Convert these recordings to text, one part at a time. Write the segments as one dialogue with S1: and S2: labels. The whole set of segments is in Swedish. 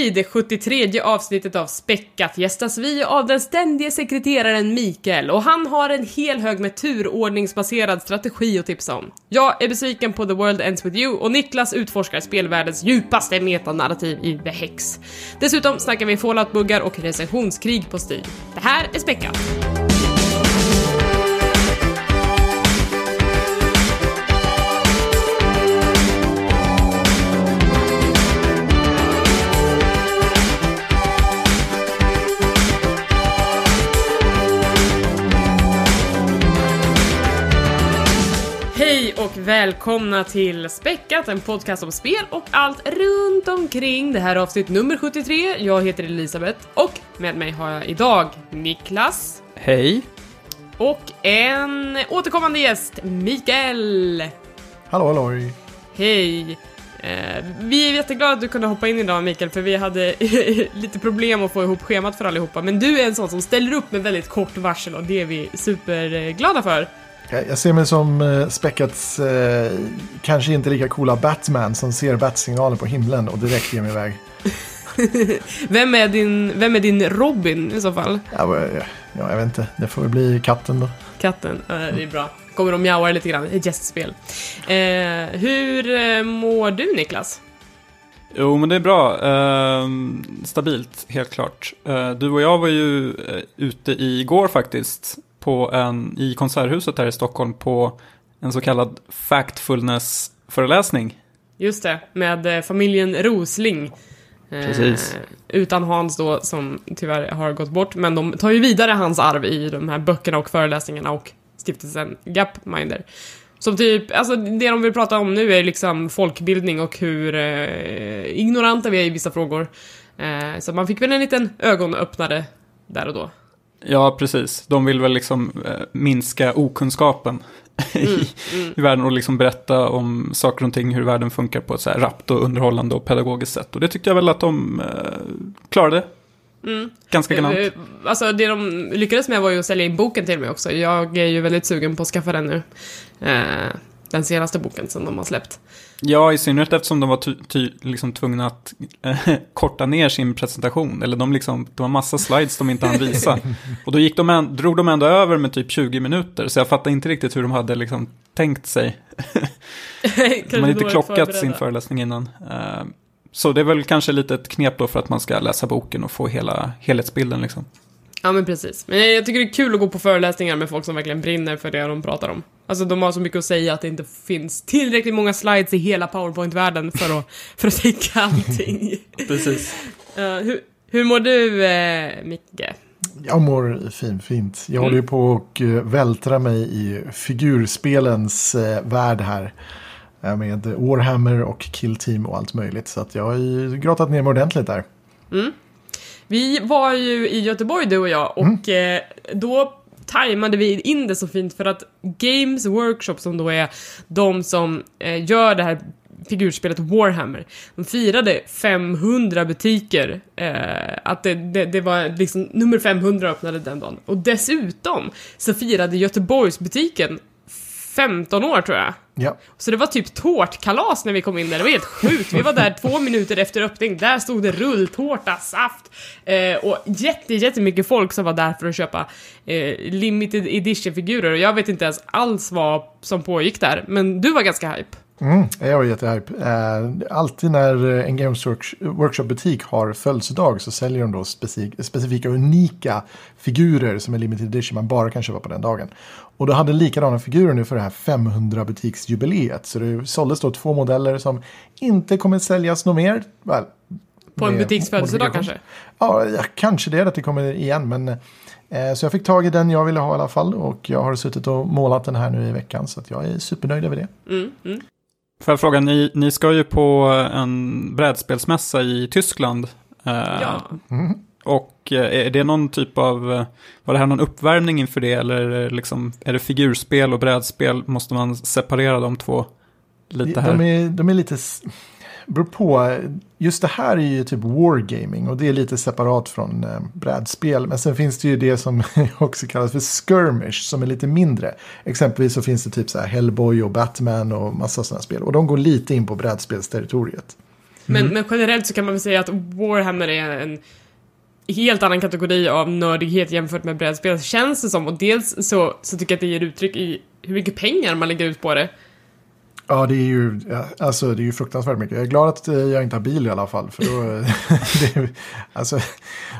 S1: I det 73 avsnittet av Späckat gästas vi av den ständige sekreteraren Mikael och han har en hel hög med turordningsbaserad strategi att tipsa om. Jag är besviken på The World Ends With You och Niklas utforskar spelvärldens djupaste metanarrativ i The Hex. Dessutom snackar vi fallout-buggar och recensionskrig på Steam. Det här är Späckat! Och välkomna till Späckat, en podcast om spel och allt runt omkring. Det här är avsnitt nummer 73. Jag heter Elisabeth och med mig har jag idag Niklas
S2: Hej.
S1: och en återkommande gäst, Mikael.
S3: Hallå hallå.
S1: Hej! Eh, vi är jätteglada att du kunde hoppa in idag Mikael, för vi hade lite problem att få ihop schemat för allihopa. Men du är en sån som ställer upp med väldigt kort varsel och det är vi superglada för.
S3: Jag, ser mig som eh, Späckats eh, kanske inte lika coola Batman som ser batsignalen på himlen och direkt ger mig iväg.
S1: Vem är din, vem är din Robin i så fall?
S3: Ja, ja, ja, jag vet inte. Det får väl bli katten då.
S1: Katten, eh, det är bra. Kommer de mjauar lite grann, ett gästspel. Eh, hur eh, mår du Niklas?
S2: Jo, men det är bra. Ehm, stabilt, helt klart. Eh, du och jag var ju eh, ute igår faktiskt på en, i Konserthuset här i Stockholm på en så kallad factfulness-föreläsning.
S1: Just det, med eh, familjen Rosling. Eh,
S2: Precis.
S1: utan Hans då, som tyvärr har gått bort. Men de tar ju vidare hans arv i de här böckerna och föreläsningarna och stiftelsen Gapminder. Som typ, alltså det de vill prata om nu är liksom folkbildning och hur eh, ignoranta vi är i vissa frågor. Eh, så man fick väl en liten ögonöppnare där och då.
S2: Ja, precis. De vill väl liksom eh, minska okunskapen i, i världen och liksom berätta om saker och ting, hur världen funkar på ett så här rappt och underhållande och pedagogiskt sätt. Och det tyckte jag väl att de eh, klarade. Ganska galant.
S1: Eh, Alltså det de lyckades med var ju att sälja in boken till mig också. Jag är ju väldigt sugen på att skaffa den nu. Eh, den senaste boken som de har släppt.
S2: Ja, i synnerhet eftersom de var ty, ty, liksom tvungna att eh, korta ner sin presentation. Eller de liksom, det var massa slides de inte hann visa. Och då gick de en, drog de ändå över med typ 20 minuter. Så jag fattar inte riktigt hur de hade liksom tänkt sig. De hade inte klockat sin föreläsning innan. Eh, så det är väl kanske lite ett knep då för att man ska läsa boken och få hela helhetsbilden liksom.
S1: Ja men precis. Men jag tycker det är kul att gå på föreläsningar med folk som verkligen brinner för det de pratar om. Alltså de har så mycket att säga att det inte finns tillräckligt många slides i hela powerpoint-världen för att, för att täcka allting.
S2: Precis.
S1: Eh, hur, hur mår du, uh, Micke?
S3: Jag mår fin, fint. Jag håller ju på och eh, vältra mig i figurspelens eh, värld här. Eh, Med Warhammer och Kill Team och allt möjligt. Så att jag har ju grottat ner mig ordentligt där.
S1: Vi var ju i Göteborg du och jag och eh, då tajmade vi in det så fint för att Games Workshop som då är de som eh, gör det här figurspelet Warhammer. De firade 500 butiker. Eh, att det, det, det var liksom nummer 500 öppnade den dagen. Och dessutom så firade Göteborgsbutiken 15 år tror jag.
S3: Ja.
S1: Så det var typ tårtkalas när vi kom in där, det var helt sjukt. Vi var där två minuter efter öppning, där stod det rulltårta, saft eh, och jätte, jättemycket folk som var där för att köpa eh, limited edition-figurer och jag vet inte ens alls vad som pågick där, men du var ganska hype.
S3: Mm, jag var jättehype. Eh, alltid när eh, en Games Work- Workshop-butik har födelsedag så säljer de då specifika, specifika unika figurer som är limited edition man bara kan köpa på den dagen. Och då hade likadana figurer nu för det här 500 butiksjubileet. Så det såldes då två modeller som inte kommer säljas något mer. Väl,
S1: På en butiks födelsedag kanske?
S3: Ja, ja, kanske det, att det kommer igen. Men, eh, så jag fick tag i den jag ville ha i alla fall. Och jag har suttit och målat den här nu i veckan. Så jag är supernöjd över det.
S1: Mm, mm.
S2: Får jag fråga, ni, ni ska ju på en brädspelsmässa i Tyskland. Eh,
S1: Ja.
S2: Och eh, är det någon typ av, eh, var det här någon uppvärmning inför det eller är det, liksom, är det figurspel och brädspel? Måste man separera de två lite här?
S3: De är, de är lite... Beror på. Just det här är ju typ wargaming och det är lite separat från eh, brädspel. Men sen finns det ju det som också kallas för skirmish som är lite mindre. Exempelvis så finns det typ så här Hellboy och Batman och massa sådana spel. Och de går lite in på brädspelsterritoriet.
S1: Men, men generellt så kan man väl säga att Warhammer är en helt annan kategori av nördighet jämfört med brädspel, känns det som. Och dels så, så tycker jag att det ger uttryck i hur mycket pengar man lägger ut på det.
S3: Ja, det är ju, alltså, det är ju fruktansvärt mycket. Jag är glad att eh, jag inte har bil i alla fall. För då, det är, alltså,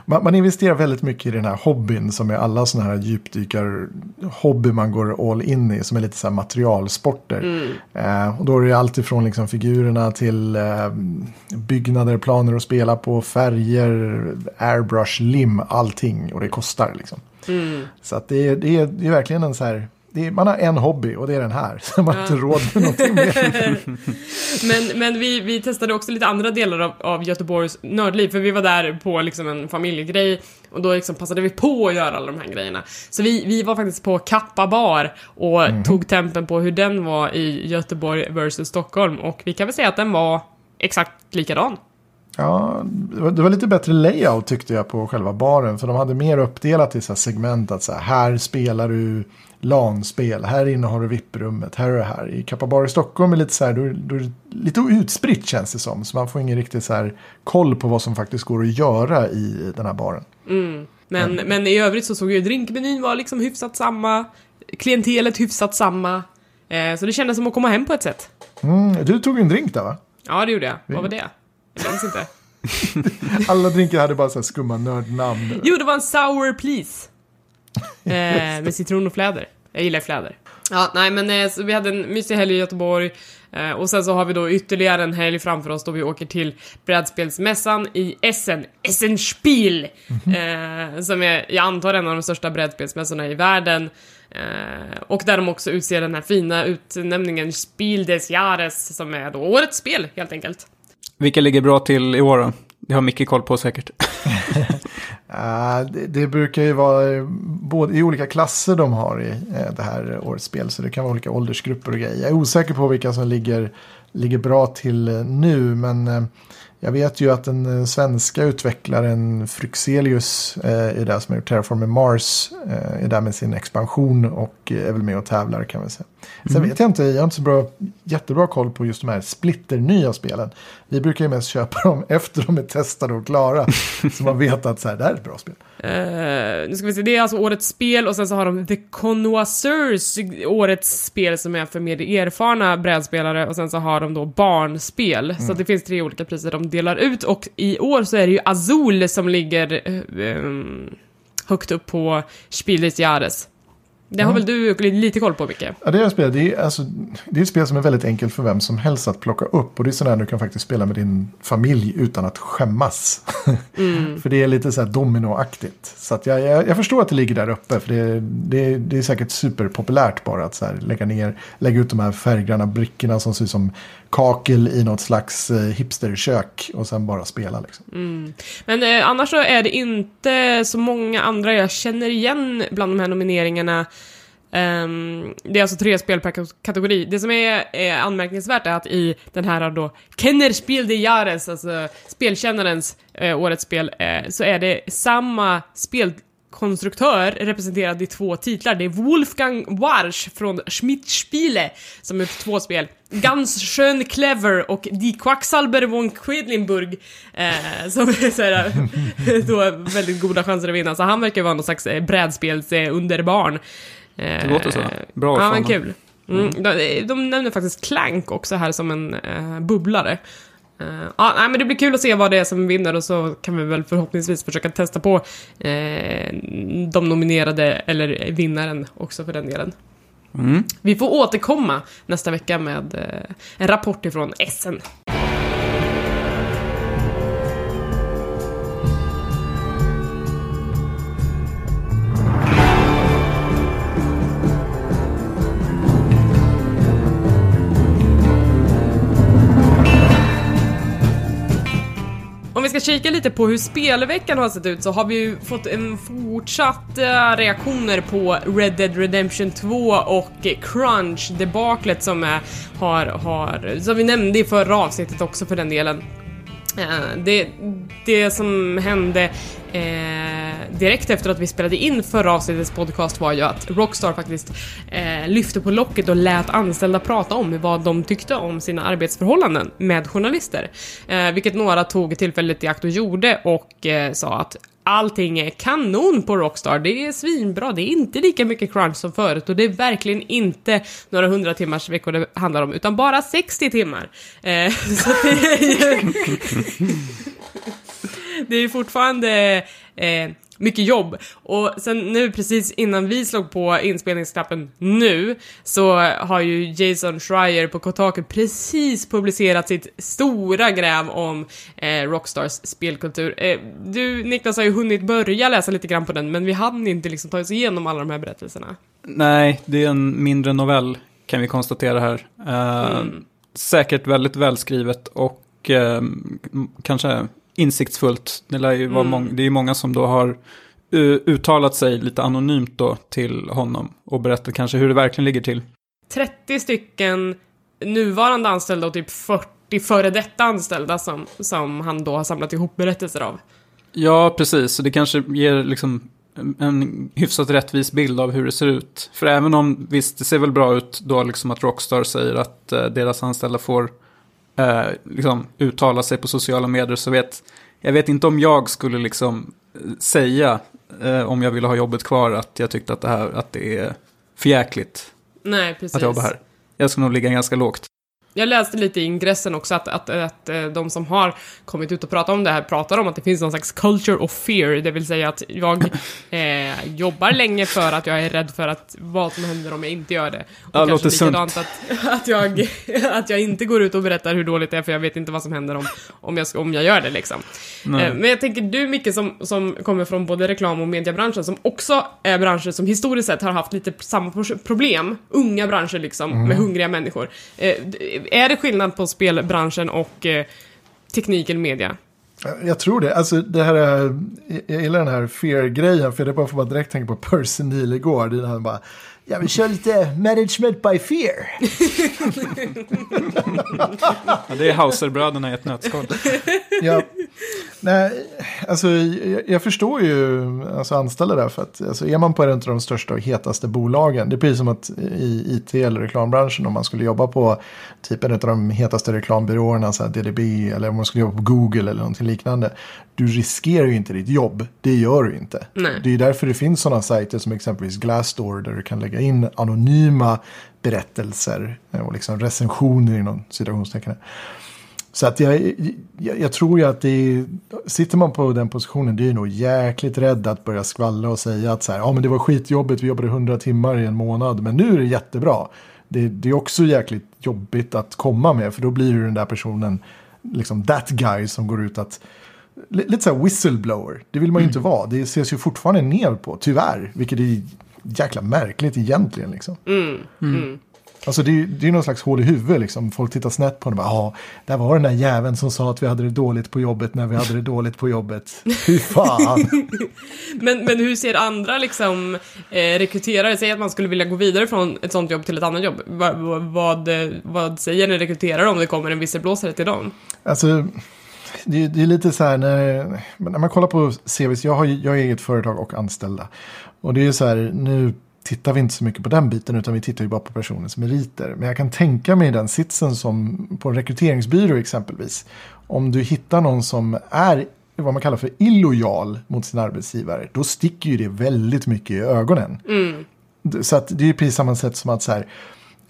S3: man, man investerar väldigt mycket i den här hobbyn som är alla sådana här djupdykar-hobby man går all in i. Som är lite så här materialsporter. Eh, och då är det allt ifrån liksom figurerna till eh, byggnader, planer att spela på, färger, airbrush, lim, allting. Och det kostar liksom. Så att det, är, det, är, det är verkligen en så här... Är, man har en hobby och det är den här. Så man har inte råd med någonting mer.
S1: Men, men vi, vi testade också lite andra delar av, av Göteborgs nördliv, för vi var där på liksom en familjegrej och då liksom passade vi på att göra alla de här grejerna. Så vi, vi var faktiskt på Kappa bar och tog tempen på hur den var i Göteborg versus Stockholm och vi kan väl säga att den var exakt likadan.
S3: Ja, det var, det var lite bättre layout tyckte jag på själva baren. För de hade mer uppdelat i så här segment. Att så här, här spelar du LAN-spel. Här inne har du VIP-rummet. Här och här. I Kappa Bar i Stockholm är lite så här, då, då är lite utspritt känns det som. Så man får ingen riktigt så här koll på vad som faktiskt går att göra i den här baren.
S1: Men, men i övrigt så såg ju drinkmenyn var liksom hyfsat samma, klientelet hyfsat samma. Eh, så det kändes som att komma hem på ett sätt.
S3: Mm, du tog en drink där va?
S1: Ja, det gjorde jag. Vad var det? Jag minns inte.
S3: Alla drinkar hade bara så här skumma nördnamn.
S1: Jo, det var en sour please. Eh, med citron och fläder. Jag gillar fläder. Ja, nej men eh, så vi hade en mysig helg i Göteborg. Eh, och sen så har vi då ytterligare en helg framför oss då vi åker till brädspelsmässan i Essen. Essen Spiel! Eh, som är, jag antar, en av de största brädspelsmässorna i världen. Eh, och där de också utser den här fina utnämningen Spiel des Jahres, som är då årets spel, helt enkelt.
S2: Vilka ligger bra till i år då? Det har Micke koll på säkert.
S3: Ah, det, det brukar ju vara både i olika klasser de har i eh, det här årets spel. Så det kan vara olika åldersgrupper och grejer. Jag är osäker på vilka som ligger, ligger bra till eh, nu. Men eh, jag vet ju att den eh, svenska utvecklaren Fryxelius eh, är där som har gjort Terraform Mars. Eh, är där med sin expansion och är väl med och tävlar kan man säga. Sen vet jag inte, jag har inte så bra, jättebra koll på just de här splitternya spelen. Vi brukar ju mest köpa dem efter de är testade och klara. så man vet att så här, det här är ett bra spel.
S1: Eh, nu ska vi se, det är alltså årets spel och sen så har de The Connoisseurs, årets spel som är för mer erfarna brädspelare och sen så har de då barnspel. Så det finns tre olika priser de delar ut och i år så är det ju Azul som ligger ehm, högt upp på Spiel des Jahres. Det har väl du lite koll på, Micke?
S3: Ja, det är ett spel. Det är, alltså, det är ett spel som är väldigt enkelt för vem som helst att plocka upp. Och det är sådär du kan faktiskt spela med din familj utan att skämmas. för det är lite så här dominoaktigt. Så att jag, jag, jag förstår att det ligger där uppe. För det, det, det är säkert superpopulärt bara att så lägga ner, lägga ut de här färggranna brickorna som ser ut som kakel i något slags eh, hipsterkök. Och sen bara spela liksom. Mm.
S1: Men eh, annars så är det inte så många andra jag känner igen bland de här nomineringarna. Um, det är alltså tre spel per kategori. Det som är, är anmärkningsvärt är att i den här då Kennerspiel de Jares, alltså spelkännarens eh, årets spel, eh, så är det samma spel spelkonstruktör representerad i två titlar. Det är Wolfgang Warsch från Schmidt-Spiele som är två spel. Ganz schön clever och Die Quacksalber von Quedlinburg eh, som är såhär, då väldigt goda chanser att vinna. Så han verkar vara någon slags eh, brädspels eh. Eh,
S2: Det låter så. Bra
S1: Ja, men kul. Mm, de, de nämner faktiskt Clank också här som en eh, bubblare. Eh, ja, nej, men det blir kul att se vad det är som vinner och så kan vi väl förhoppningsvis försöka testa på eh, de nominerade, eller vinnaren också för den delen.
S2: Mm.
S1: Vi får återkomma nästa vecka med eh, en rapport ifrån Essen. Om vi ska kika lite på hur spelveckan har sett ut så har vi ju fått en fortsatt eh, reaktioner på Red Dead Redemption 2 och Crunch debaklet som är, har, har, som vi nämnde i förra avsnittet också för den delen. Eh, det, det som hände eh, direkt efter att vi spelade in förra avsnittets podcast var ju att Rockstar faktiskt eh, lyfte på locket och lät anställda prata om vad de tyckte om sina arbetsförhållanden med journalister. Eh, vilket några tog tillfället i akt och gjorde och eh, sa att allting är kanon på Rockstar. Det är svinbra, det är inte lika mycket crunch som förut och det är verkligen inte några hundra timmars veckor det handlar om, utan bara 60 timmar. Eh, så det är ju det är fortfarande eh, mycket jobb. Och sen nu precis innan vi slog på inspelningsknappen nu så har ju Jason Schreier på Kotaku precis publicerat sitt stora gräv om eh, Rockstars spelkultur. Eh, du Niklas har ju hunnit börja läsa lite grann på den men vi hann inte liksom ta oss igenom alla de här berättelserna.
S2: Nej, det är en mindre novell kan vi konstatera här. Eh, mm. Säkert väldigt välskrivet och eh, kanske insiktsfullt. Det, lär ju vara mm. det är ju många som då har uttalat sig lite anonymt då till honom och berättat kanske hur det verkligen ligger till.
S1: 30 stycken nuvarande anställda och typ 40 före detta anställda som, som han då har samlat ihop berättelser av.
S2: Ja, precis. Så det kanske ger liksom en hyfsat rättvis bild av hur det ser ut. För även om, visst, det ser väl bra ut då liksom att Rockstar säger att eh, deras anställda får eh, liksom uttala sig på sociala medier så vet jag vet inte om jag skulle liksom säga eh, om jag ville ha jobbet kvar att jag tyckte att det här att det är förjäkligt.
S1: Nej, precis.
S2: Att jobba här. Jag skulle nog ligga ganska lågt.
S1: Jag läste lite i ingressen också att, att, att, eh, de som har kommit ut och pratat om det här pratar om att det finns någon slags culture of fear, det vill säga att jag eh, jobbar länge för att jag är rädd för att vad som händer om jag inte gör det. Och
S2: ja, kanske likadant
S1: att, att, jag, att jag inte går ut och berättar hur dåligt det är för jag vet inte vad som händer om, om, jag, om jag gör det liksom. Eh, men jag tänker du Micke som, som kommer från både reklam och mediebranschen som också är branscher som historiskt sett har haft lite samma problem, unga branscher liksom, mm. med hungriga människor. Eh, är det skillnad på spelbranschen och eh, teknik eller media?
S3: Jag tror det. Alltså det här är, jag gillar den här fear-grejen. För det bara får man direkt tänka på Percy Neil igår. Det är han bara, jag vill köra lite management by fear.
S2: ja, det är Hauserbröderna i ett nötskal.
S3: ja. Nej, alltså jag, jag, förstår ju alltså, anställda där. För att alltså, är man på en av de största och hetaste bolagen. Det är precis som att i IT eller reklambranschen om man skulle jobba på typ en av de hetaste reklambyråerna. Så här DDB eller om man skulle jobba på Google eller någonting liknande. Du riskerar ju inte ditt jobb. Det gör du inte.
S1: Nej.
S3: Det är därför det finns sådana sajter som exempelvis Glassdoor. Där du kan lägga in anonyma berättelser och liksom recensioner inom citationstecken. Så att jag, jag, jag, tror ju att det är, sitter man på den positionen, det är nog jäkligt rädd att börja skvallra och säga att så här, ja men det var skitjobbigt, vi jobbade 100 timmar i en månad, men nu är det jättebra. Det, det är också jäkligt jobbigt att komma med, för då blir du den där personen, liksom that guy som går ut att lite så här whistleblower. Det vill man ju mm. inte vara. Det ses ju fortfarande ner på, tyvärr. Vilket är jäkla märkligt egentligen. Liksom.
S1: Mm. Mm.
S3: Alltså det är ju det är någon slags hål i huvudet liksom. Folk tittar snett på det. Ja, där var den där jäveln som sa att vi hade det dåligt på jobbet när vi hade det dåligt på jobbet. Fy fan.
S1: men, men hur ser andra liksom eh, rekryterare, säg att man skulle vilja gå vidare från ett sånt jobb till ett annat jobb. Va, va, vad, vad säger en rekryterare om det kommer en visselblåsare till dem?
S3: Alltså det, det, är lite så här när, när man kollar på CVs, jag har, jag har eget företag och anställda. Och det är så här, nu tittar vi inte så mycket på den biten utan vi tittar ju bara på personens meriter. Men jag kan tänka mig den sitsen som på en rekryteringsbyrå exempelvis. Om du hittar någon som är vad man kallar för illojal mot sin arbetsgivare, då sticker ju det väldigt mycket i ögonen.
S1: Mm.
S3: Så att det är precis samma sätt som att så här,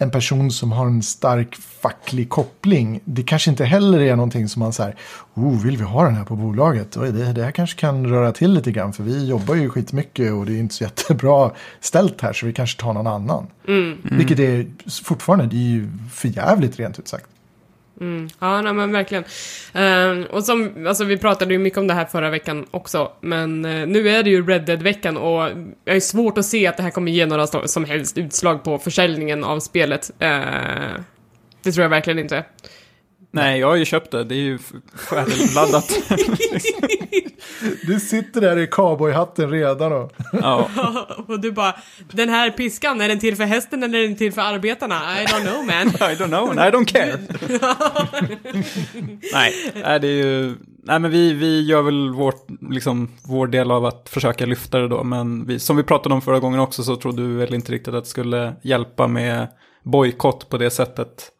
S3: en person som har en stark facklig koppling. Det kanske inte heller är någonting som man säger, oh, vill vi ha den här på bolaget? Det, det här kanske kan röra till lite grann för vi jobbar ju skitmycket och det är inte så jättebra ställt här så vi kanske tar någon annan.
S1: Mm.
S3: Vilket är fortfarande, det är ju för jävligt rent ut sagt.
S1: Mm. Ja, nej, men verkligen. Uh, och som, alltså vi pratade ju mycket om det här förra veckan också, men uh, nu är det ju Red Dead-veckan och jag är svårt att se att det här kommer ge några som helst utslag på försäljningen av spelet. Uh, det tror jag verkligen inte.
S2: Nej, jag har ju köpt det. Det är ju färdigladdat.
S3: Du sitter där i cowboyhatten redan och...
S2: ja.
S1: och du bara, den här piskan, är den till för hästen eller är den till för arbetarna? I don't know man.
S2: I don't know and I don't care. nej, nej, det är ju... Nej, men vi, vi gör väl vårt, liksom, vår del av att försöka lyfta det då. Men vi, som vi pratade om förra gången också så trodde du väl inte riktigt att det skulle hjälpa med bojkott på det sättet.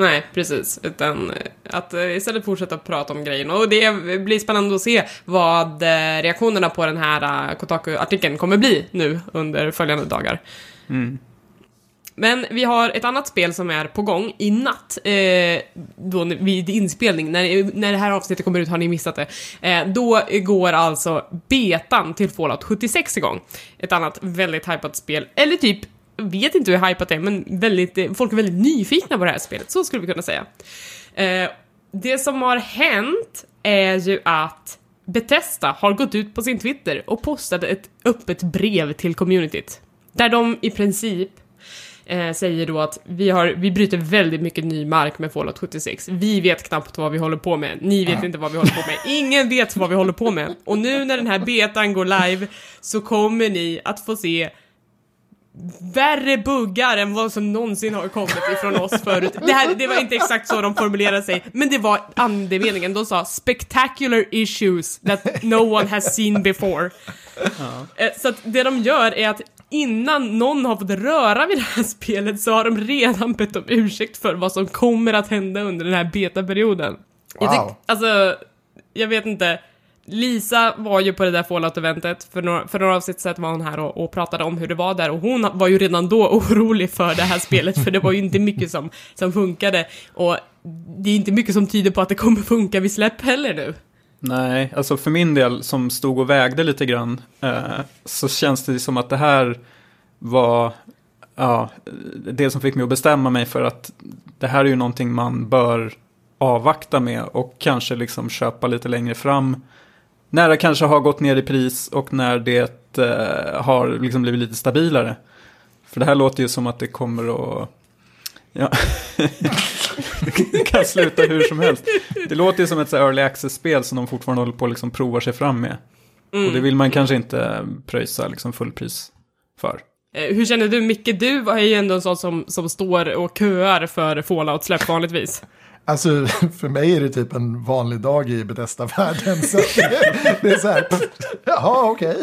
S1: Nej, precis. Utan eh, att eh, istället fortsätta prata om grejen. Och det blir spännande att se vad eh, reaktionerna på den här Kotaku-artikeln kommer bli nu under följande dagar.
S2: Mm.
S1: Men vi har ett annat spel som är på gång i natt, eh, då vid inspelning, när, när det här avsnittet kommer ut har ni missat det. Eh, då går alltså betan till Fallout 76 igång. Ett annat väldigt hypat spel, eller typ, vet inte hur hypat det är, men väldigt, eh, folk är väldigt nyfikna på det här spelet, så skulle vi kunna säga. Eh, det som har hänt är ju att Bethesda har gått ut på sin Twitter och postat ett öppet brev till communityt. Där de i princip eh, säger då att vi, har, vi bryter väldigt mycket ny mark med Fallout 76. Vi vet knappt vad vi håller på med. Ni vet inte vad vi håller på med. Ingen vet vad vi håller på med. Och nu när den här betan går live så kommer ni att få se värre buggar än vad som någonsin har kommit ifrån oss förut. Det, här, det var inte exakt så de formulerade sig, men det var andemeningen. De sa spectacular issues that no one has seen before. Eh, Så att det de gör är att innan någon har fått röra vid det här spelet så har de redan bett om ursäkt för vad som kommer att hända under den här betaperioden. Jag tyck,
S3: Wow.
S1: alltså, jag vet inte. Lisa var ju på det där Fallout-eventet, för några, för några avsnitt sedan var hon här och, och pratade om hur det var där och hon var ju redan då orolig för det här spelet för det var ju inte mycket som, som funkade och det är inte mycket som tyder på att det kommer funka vid släpp heller nu.
S2: Nej, alltså för min del som stod och vägde lite grann eh, så känns det som att det här var ja, det som fick mig att bestämma mig för att det här är ju någonting man bör avvakta med och kanske liksom köpa lite längre fram. När det kanske har gått ner i pris och när det eh, har liksom blivit lite stabilare. För det här låter ju som att det kommer att... Ja. det kan sluta hur som helst. Det låter ju som ett så early access-spel som de fortfarande håller på att liksom prova sig fram med. Och det vill man kanske inte pröjsa liksom fullpris för.
S1: Eh, Hur känner du, Micke? Du är ju ändå en sån som, som står och köar för Fallout-släpp vanligtvis.
S3: Alltså, för mig är det typ en vanlig dag i Bethesda-världen. Så det, det är så här, pff, jaha, okej.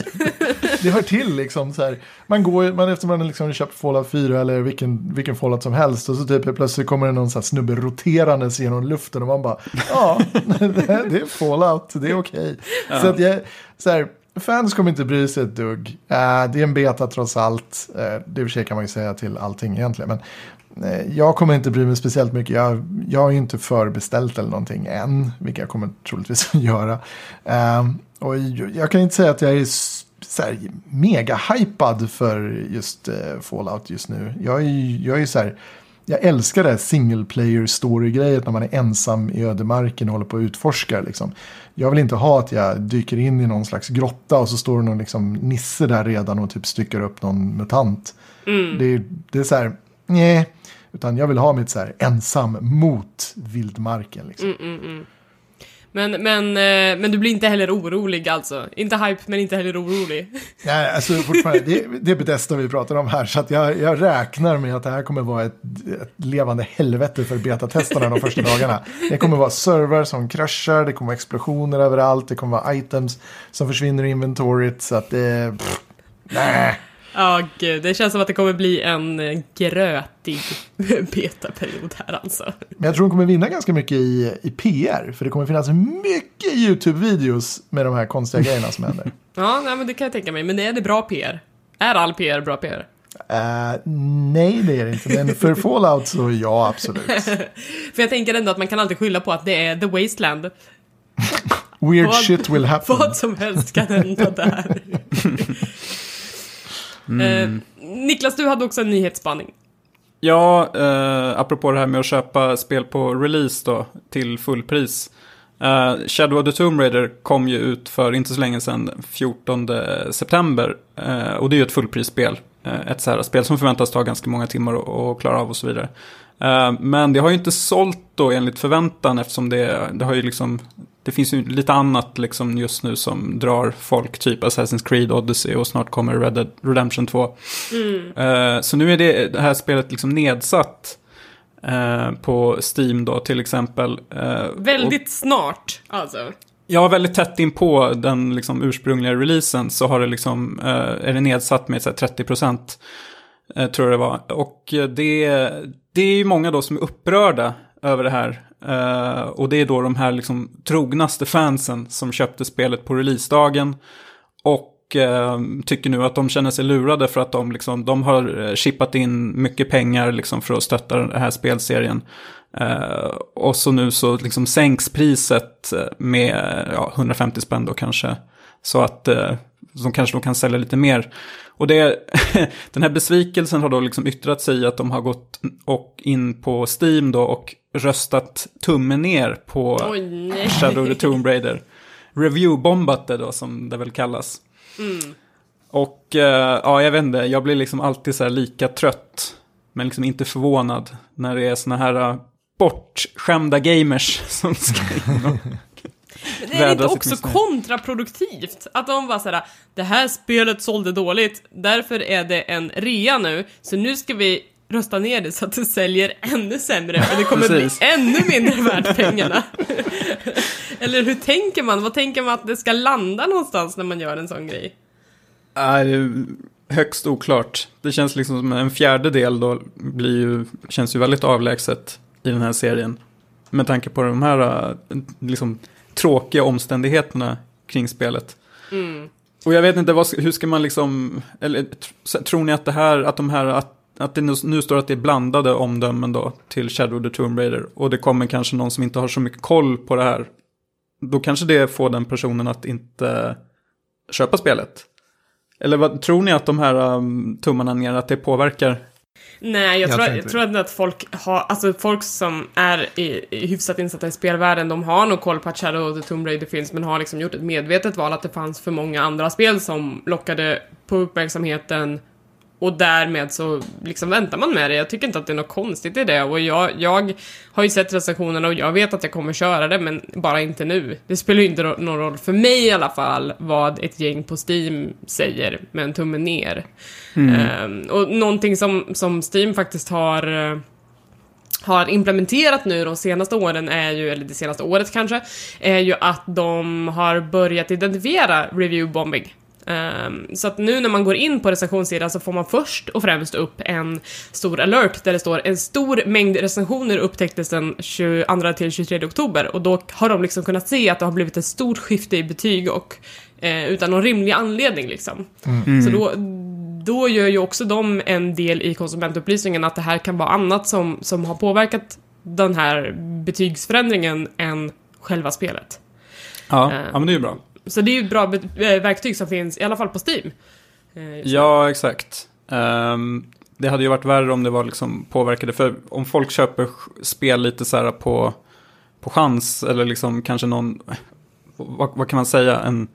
S3: Det hör till liksom så här. Man går, man, efter man har liksom köpt Fallout 4 eller vilken, vilken Fallout som helst. Och så typ plötsligt kommer det någon så här snubbe roterandes genom luften. Och man bara, ja, det, det är Fallout, det är okej. Så att jag, så här, fans kommer inte bry sig ett dugg. Eh, det är en beta trots allt. Uh, det och för sig kan man ju säga till allting egentligen. Men Jag kommer inte bry mig speciellt mycket. Jag, jag har ju inte förbeställt eller någonting än, vilket jag kommer troligtvis att göra. Um, och jag, kan inte säga att jag är så här, mega hypad för just uh, Fallout just nu. Jag är jag är så här, jag älskar det här single player story-grejet när man är ensam i ödemarken och håller på att utforska. Liksom. Jag vill inte ha att jag dyker in i någon slags grotta och så står det någon liksom, nisse där redan och typ styckar upp någon mutant. Det, är- det är så här, nej. Utan jag vill ha mitt så här ensam mot vildmarken. Liksom.
S1: Men, men, eh, men du blir inte heller orolig alltså? Inte hype, men inte heller orolig?
S3: Nej, alltså fortfarande, det, det är Bethesda vi pratar om här. Så jag, jag räknar med att det här kommer vara ett, ett levande helvete för betatestarna de första dagarna. Det kommer vara servrar som kraschar, det kommer vara explosioner överallt, det kommer vara items som försvinner i inventoriet. Så att det... Pff, nej.
S1: Ja, gud. Det känns som att det kommer bli en eh, grötig betaperiod här alltså.
S3: Men jag tror de kommer vinna ganska mycket i, i PR. För det kommer finnas mycket YouTube-videos med de här konstiga grejerna som händer.
S1: Ja, nej, men det kan jag tänka mig. Men är det bra PR? Är all PR bra PR?
S3: Eh, nej, det är det inte. Men för Fallout så ja, absolut.
S1: För jag tänker ändå att man kan alltid skylla på att det är The Wasteland.
S3: Weird
S1: Vad-
S3: shit will happen.
S1: Vad som helst kan hända där. Eh, Niklas, du hade också en nyhetsspaning.
S2: Ja, eh, apropå det här med att köpa spel på release då, till fullpris. Eh, Shadow of the Tomb Raider kom ju ut för inte så länge sedan, 14 september. Eh, och det är ju ett fullprisspel. Eh, ett så här spel som förväntas ta ganska många timmar att att klara av och så vidare. Eh, men det har ju inte sålt då enligt förväntan eftersom det, det har ju liksom det finns ju lite annat liksom just nu som drar folk, typ Assassin's Creed Odyssey och snart kommer Red Dead Redemption 2. Eh, så nu är det, det här spelet liksom nedsatt eh, på Steam då till exempel. Och-
S1: Väldigt snart, alltså.
S2: Ja, väldigt tätt in på den liksom ursprungliga releasen så har det liksom, är det nedsatt med så här, 30% eh, tror jag det var. Och det, det är ju många då som är upprörda över det här. Uh, och det är då de här liksom trognaste fansen som köpte spelet på releasedagen. Och uh, tycker nu att de känner sig lurade för att de, liksom, de har eh, chippat in mycket pengar liksom, för att stötta den här spelserien. Uh, och så nu så liksom sänks priset med ja, 150 spänn då kanske. Så att eh, de kanske då kan sälja lite mer. Och det, den här besvikelsen har då liksom yttrat sig i att de har gått och in på Steam då och röstat tummen ner på
S1: nej.
S2: Shadow the Tomb Raider. Review-bombat det då som det väl kallas. Och eh, ja, jag vet inte, jag blir liksom alltid så här lika trött. Men liksom inte förvånad när det är såna här uh, bortskämda gamers som ska in och...
S1: Men är det inte
S2: vädra sitt
S1: också kontraproduktivt? Att de var såhär, det här spelet sålde dåligt, därför är det en rea nu, så nu ska vi rösta ner det så att det säljer ännu sämre och det kommer bli ännu mindre värt pengarna. Eller hur tänker man? Vad tänker man att det ska landa någonstans när man gör en sån grej?
S2: Är högst oklart. Det känns liksom som en fjärdedel då blir ju, känns ju väldigt avlägset i den här serien. Med tanke på de här uh, liksom, tråkiga omständigheterna kring spelet. Och jag vet inte, vad, hur ska man liksom, eller tr- tror ni att det här, att de här, att, att det nu, nu står att det är blandade omdömen då till Shadow the Tomb Raider. Och det kommer kanske någon som inte har så mycket koll på det här. Då kanske det får den personen att inte köpa spelet. Eller vad, tror ni att de här um, tummarna ner, att det påverkar?
S1: Nej, jag,
S3: Jag
S1: tror, jag tror att folk har, alltså folk som är i, i hyfsat insatta i spelvärlden, de har nog koll på att Shadow of the Tomb Raider finns, men har liksom gjort ett medvetet val att det fanns för många andra spel som lockade på uppmärksamheten och därmed så liksom väntar man med det. Jag tycker inte att det är något konstigt i det och jag, jag har ju sett recensionerna och jag vet att jag kommer köra det men bara inte nu. Det spelar ju inte någon roll för mig i alla fall vad ett gäng på Steam säger med en tumme ner. Ehm, och någonting som, som Steam faktiskt har eh, har implementerat nu de senaste åren är ju, eller det senaste året kanske, är ju att de har börjat identifiera review bombing. Ehm, så att nu när man går in på recensionssidan så får man först och främst upp en stor alert där det står en stor mängd recensioner upptäcktes den 22 till 23 oktober och då har de liksom kunnat se att det har blivit ett stort skifte i betyg och eh, utan någon rimlig anledning liksom. Så då, då gör ju också de en del i konsumentupplysningen att det här kan vara annat som, som har påverkat den här betygsförändringen än själva spelet.
S2: Ja,
S1: Eh.
S2: ja men det är ju bra.
S1: Så det är ju ett bra eh, verktyg som finns, i alla fall på Steam. Eh.
S2: Ja, exakt. Ehm, det hade ju varit värre om det var liksom påverkade. För om folk köper spel lite så här på, på chans eller liksom kanske någon, vad, vad kan man säga, en,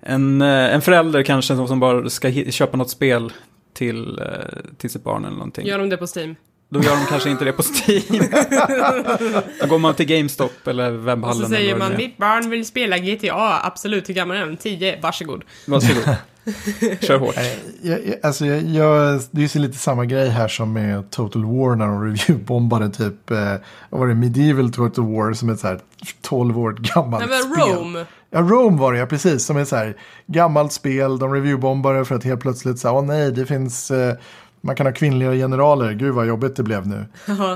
S2: en, eh, en förälder kanske som, som bara ska köpa något spel till, till sitt barn eller någonting.
S1: Gör de det på Steam?
S2: Då gör de kanske inte det på Steam. Då går man till GameStop eller
S1: Och
S2: webbhallen.
S1: så säger man mitt barn vill spela GTA, absolut, hur gammal är den? 10, varsågod.
S2: Varsågod. Kör hårt.
S3: Nej, Jag, jag, alltså jag, jag, det är ju lite samma grej här som med Total War när de reviewbombade typ, eh, vad var det, Medieval Total War som är ett så här 12 år gammalt
S1: Nej men
S3: spel.
S1: Rome,
S3: Ja, Rome var det ja, precis. Som är så här gammalt spel. De reviewbombade för att helt plötsligt säga, åh nej, det finns, eh, man kan ha kvinnliga generaler. Gud vad jobbigt det blev nu.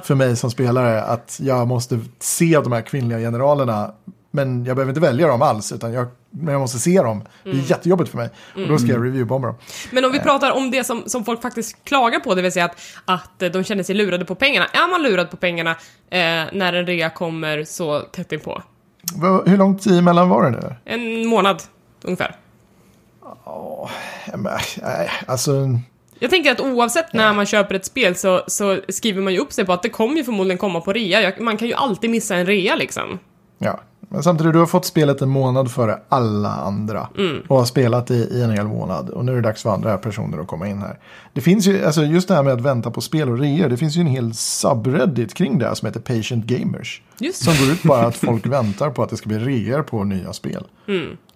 S3: för mig som spelare att jag måste se de här kvinnliga generalerna. Men jag behöver inte välja dem alls, utan jag, men jag måste se dem. Det är jättejobbigt för mig. Och då ska jag reviewbomba dem.
S1: Men om vi pratar om det som, som folk faktiskt klagar på, det vill säga att, att eh, de känner sig lurade på pengarna. Är man lurad på pengarna eh, när en rea kommer så tätt inpå?
S3: Hur lång tid emellan var det nu?
S1: En månad, ungefär.
S3: Ja, nej, Alltså,
S1: Jag tänker att oavsett när man köper ett spel så, så skriver man ju upp sig på att det kommer ju förmodligen komma på rea. Jag, man kan ju alltid missa en rea liksom.
S3: ja. Men samtidigt, du har fått spelet en månad före alla andra. Och har spelat det i en hel månad. Och nu är det dags för andra personer att komma in här. Det finns ju, alltså just det här med att vänta på spel och reor. Det finns ju en hel subreddit kring det här som heter Patient Gamers.
S1: Just
S3: Som går ut bara att folk väntar på att det ska bli reor på nya spel.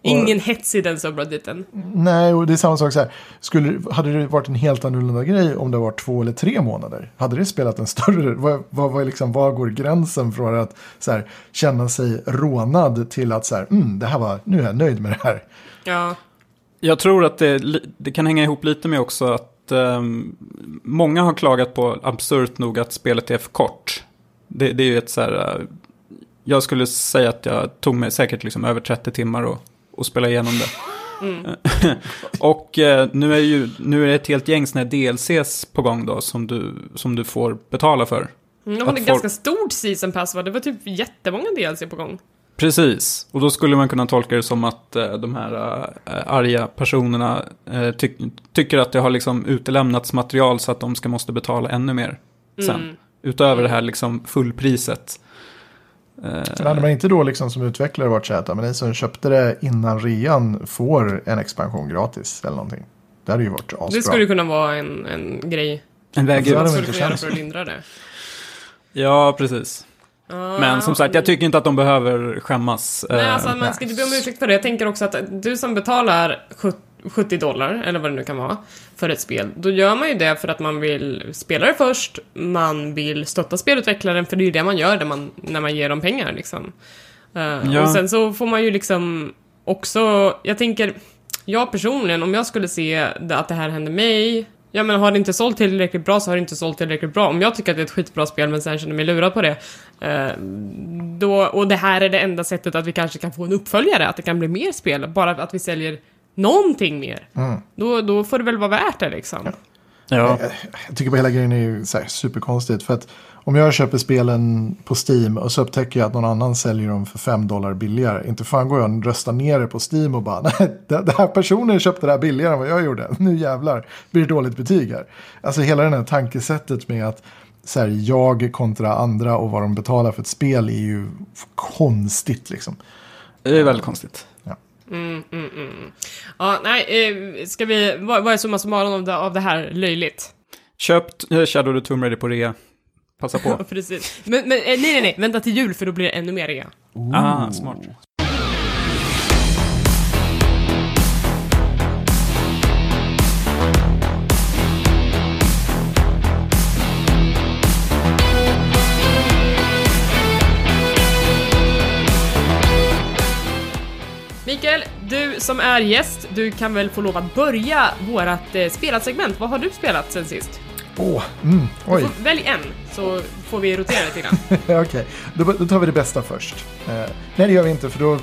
S1: Ingen hets i den subredditen.
S3: Nej, och det är samma sak så här. Skulle, hade det varit en helt annorlunda grej om det var två eller tre månader? Hade det spelat en större... Vad, vad, vad, är liksom, vad går gränsen från att så här, känna sig rånad till att så här, mm, det här var, nu är jag nöjd med det här.
S1: Ja.
S2: Jag tror att det, det kan hänga ihop lite med också att ehm, många har klagat på, absurt nog, att spelet är för kort. Det, det är ju ett så här, eh, jag skulle säga att jag tog mig säkert liksom över 30 timmar och, och spela igenom det. och eh, nu är, ju, nu är det ett helt gäng såna här DLCs på gång då som du, som du får betala för.
S1: Mm, Det var ett ganska stort season pass va? Det var typ jättemånga DLC på gång.
S2: Precis, och då skulle man kunna tolka det som att eh, de här eh, arga personerna eh, ty tycker att det har liksom utelämnats material så att de ska måste betala ännu mer sen. Utöver det här liksom fullpriset. Eh,
S3: Men hade man inte då liksom som utvecklare varit så här, att men ni som köpte det innan rean får en expansion gratis eller någonting. Det hade ju varit asbra.
S1: Det skulle kunna vara en, en grej
S2: en väg ut.
S3: de
S1: skulle kunna göra för att lindra det.
S2: Ja, precis. Men som sagt, jag tycker inte att de behöver skämmas.
S1: Nej,
S2: Eh,
S1: alltså man ska inte be om ursäkt för det. Jag tänker också att du som betalar 70 dollar, eller vad det nu kan vara, för ett spel, då gör man ju det för att man vill spela det först, man vill stötta spelutvecklaren, för det är ju det man gör när man, när man ger dem pengar liksom. Eh,
S2: Ja.
S1: Och sen så får man ju liksom också, jag tänker, jag personligen, om jag skulle se det, att det här hände mig, Ja men har det inte sålt tillräckligt bra så har det inte sålt tillräckligt bra. Om jag tycker att det är ett skitbra spel men sen känner mig lurad på det. Eh, då, och det här är det enda sättet att vi kanske kan få en uppföljare, att det kan bli mer spel. Bara att vi säljer någonting mer. Då, då får det väl vara värt det liksom.
S2: ja.
S3: Jag tycker på hela grejen är så här superkonstigt. För att om jag köper spelen på Steam och så upptäcker jag att någon annan säljer dem för 5 dollar billigare. Inte fan går jag och röstar ner det på Steam och bara nej, det här personen köpte det här billigare än vad jag gjorde. Nu jävlar blir det dåligt betyg här. Alltså hela det här tankesättet med att så här, jag kontra andra och vad de betalar för ett spel är ju konstigt liksom.
S2: Det är väldigt konstigt.
S1: Mm, mm, mm. Ja, nej, eh, ska vi, vad, vad är summa summarum av det, av det här löjligt?
S2: Köpt eh, Shadow the Tomb Raider på rea. Passa på.
S1: Precis. Men, men eh, nej, nej, nej, vänta till jul för då blir det ännu mer rea.
S2: ah, smart.
S1: Mikael, du som är gäst, du kan väl få lov att börja vårat eh, spelatsegment. Vad har du spelat sen sist?
S3: Åh, mm,
S1: Du
S3: oj.
S1: får, välj en, så får vi rotera lite grann.
S3: Okej, då, då tar vi det bästa först. Eh, nej, det gör vi inte, för då,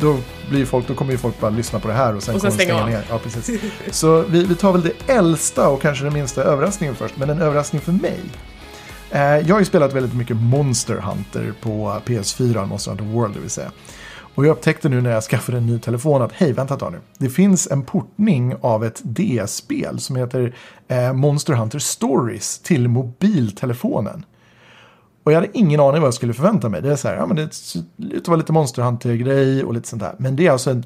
S3: då, blir folk, då kommer ju folk bara lyssna på det här och sen,
S1: Och sen
S3: kommer
S1: stänga av.
S3: ner. Ja, precis. Så vi, vi tar väl det äldsta och kanske den minsta överraskningen först, men en överraskning för mig. Eh, jag har ju spelat väldigt mycket Monster Hunter på PS4, Monster Hunter World det vill säga. Och jag upptäckte nu när jag skaffade en ny telefon att hej, vänta ett tag nu. Det finns en portning av ett DS-spel som heter eh, Monster Hunter Stories till mobiltelefonen. Och jag hade ingen aning vad jag skulle förvänta mig. Det är så här, ja men det, det var lite Monster Hunter-grej och lite sånt där. Men det är alltså en,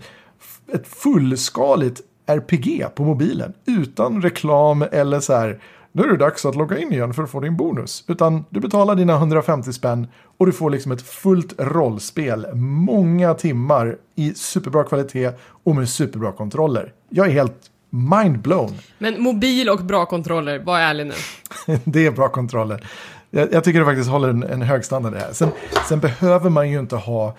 S3: ett fullskaligt RPG på mobilen. Utan reklam eller så här, nu är det dags att logga in igen för att få din bonus. Utan du betalar dina 150 spänn och du får liksom ett fullt rollspel. Många timmar i superbra kvalitet och med superbra kontroller. Jag är helt mind-blown.
S1: Men mobil och bra kontroller, var ärlig nu.
S3: det är bra kontroller. Jag, jag tycker det faktiskt håller en, en hög standard det här. Sen, sen behöver man ju inte ha,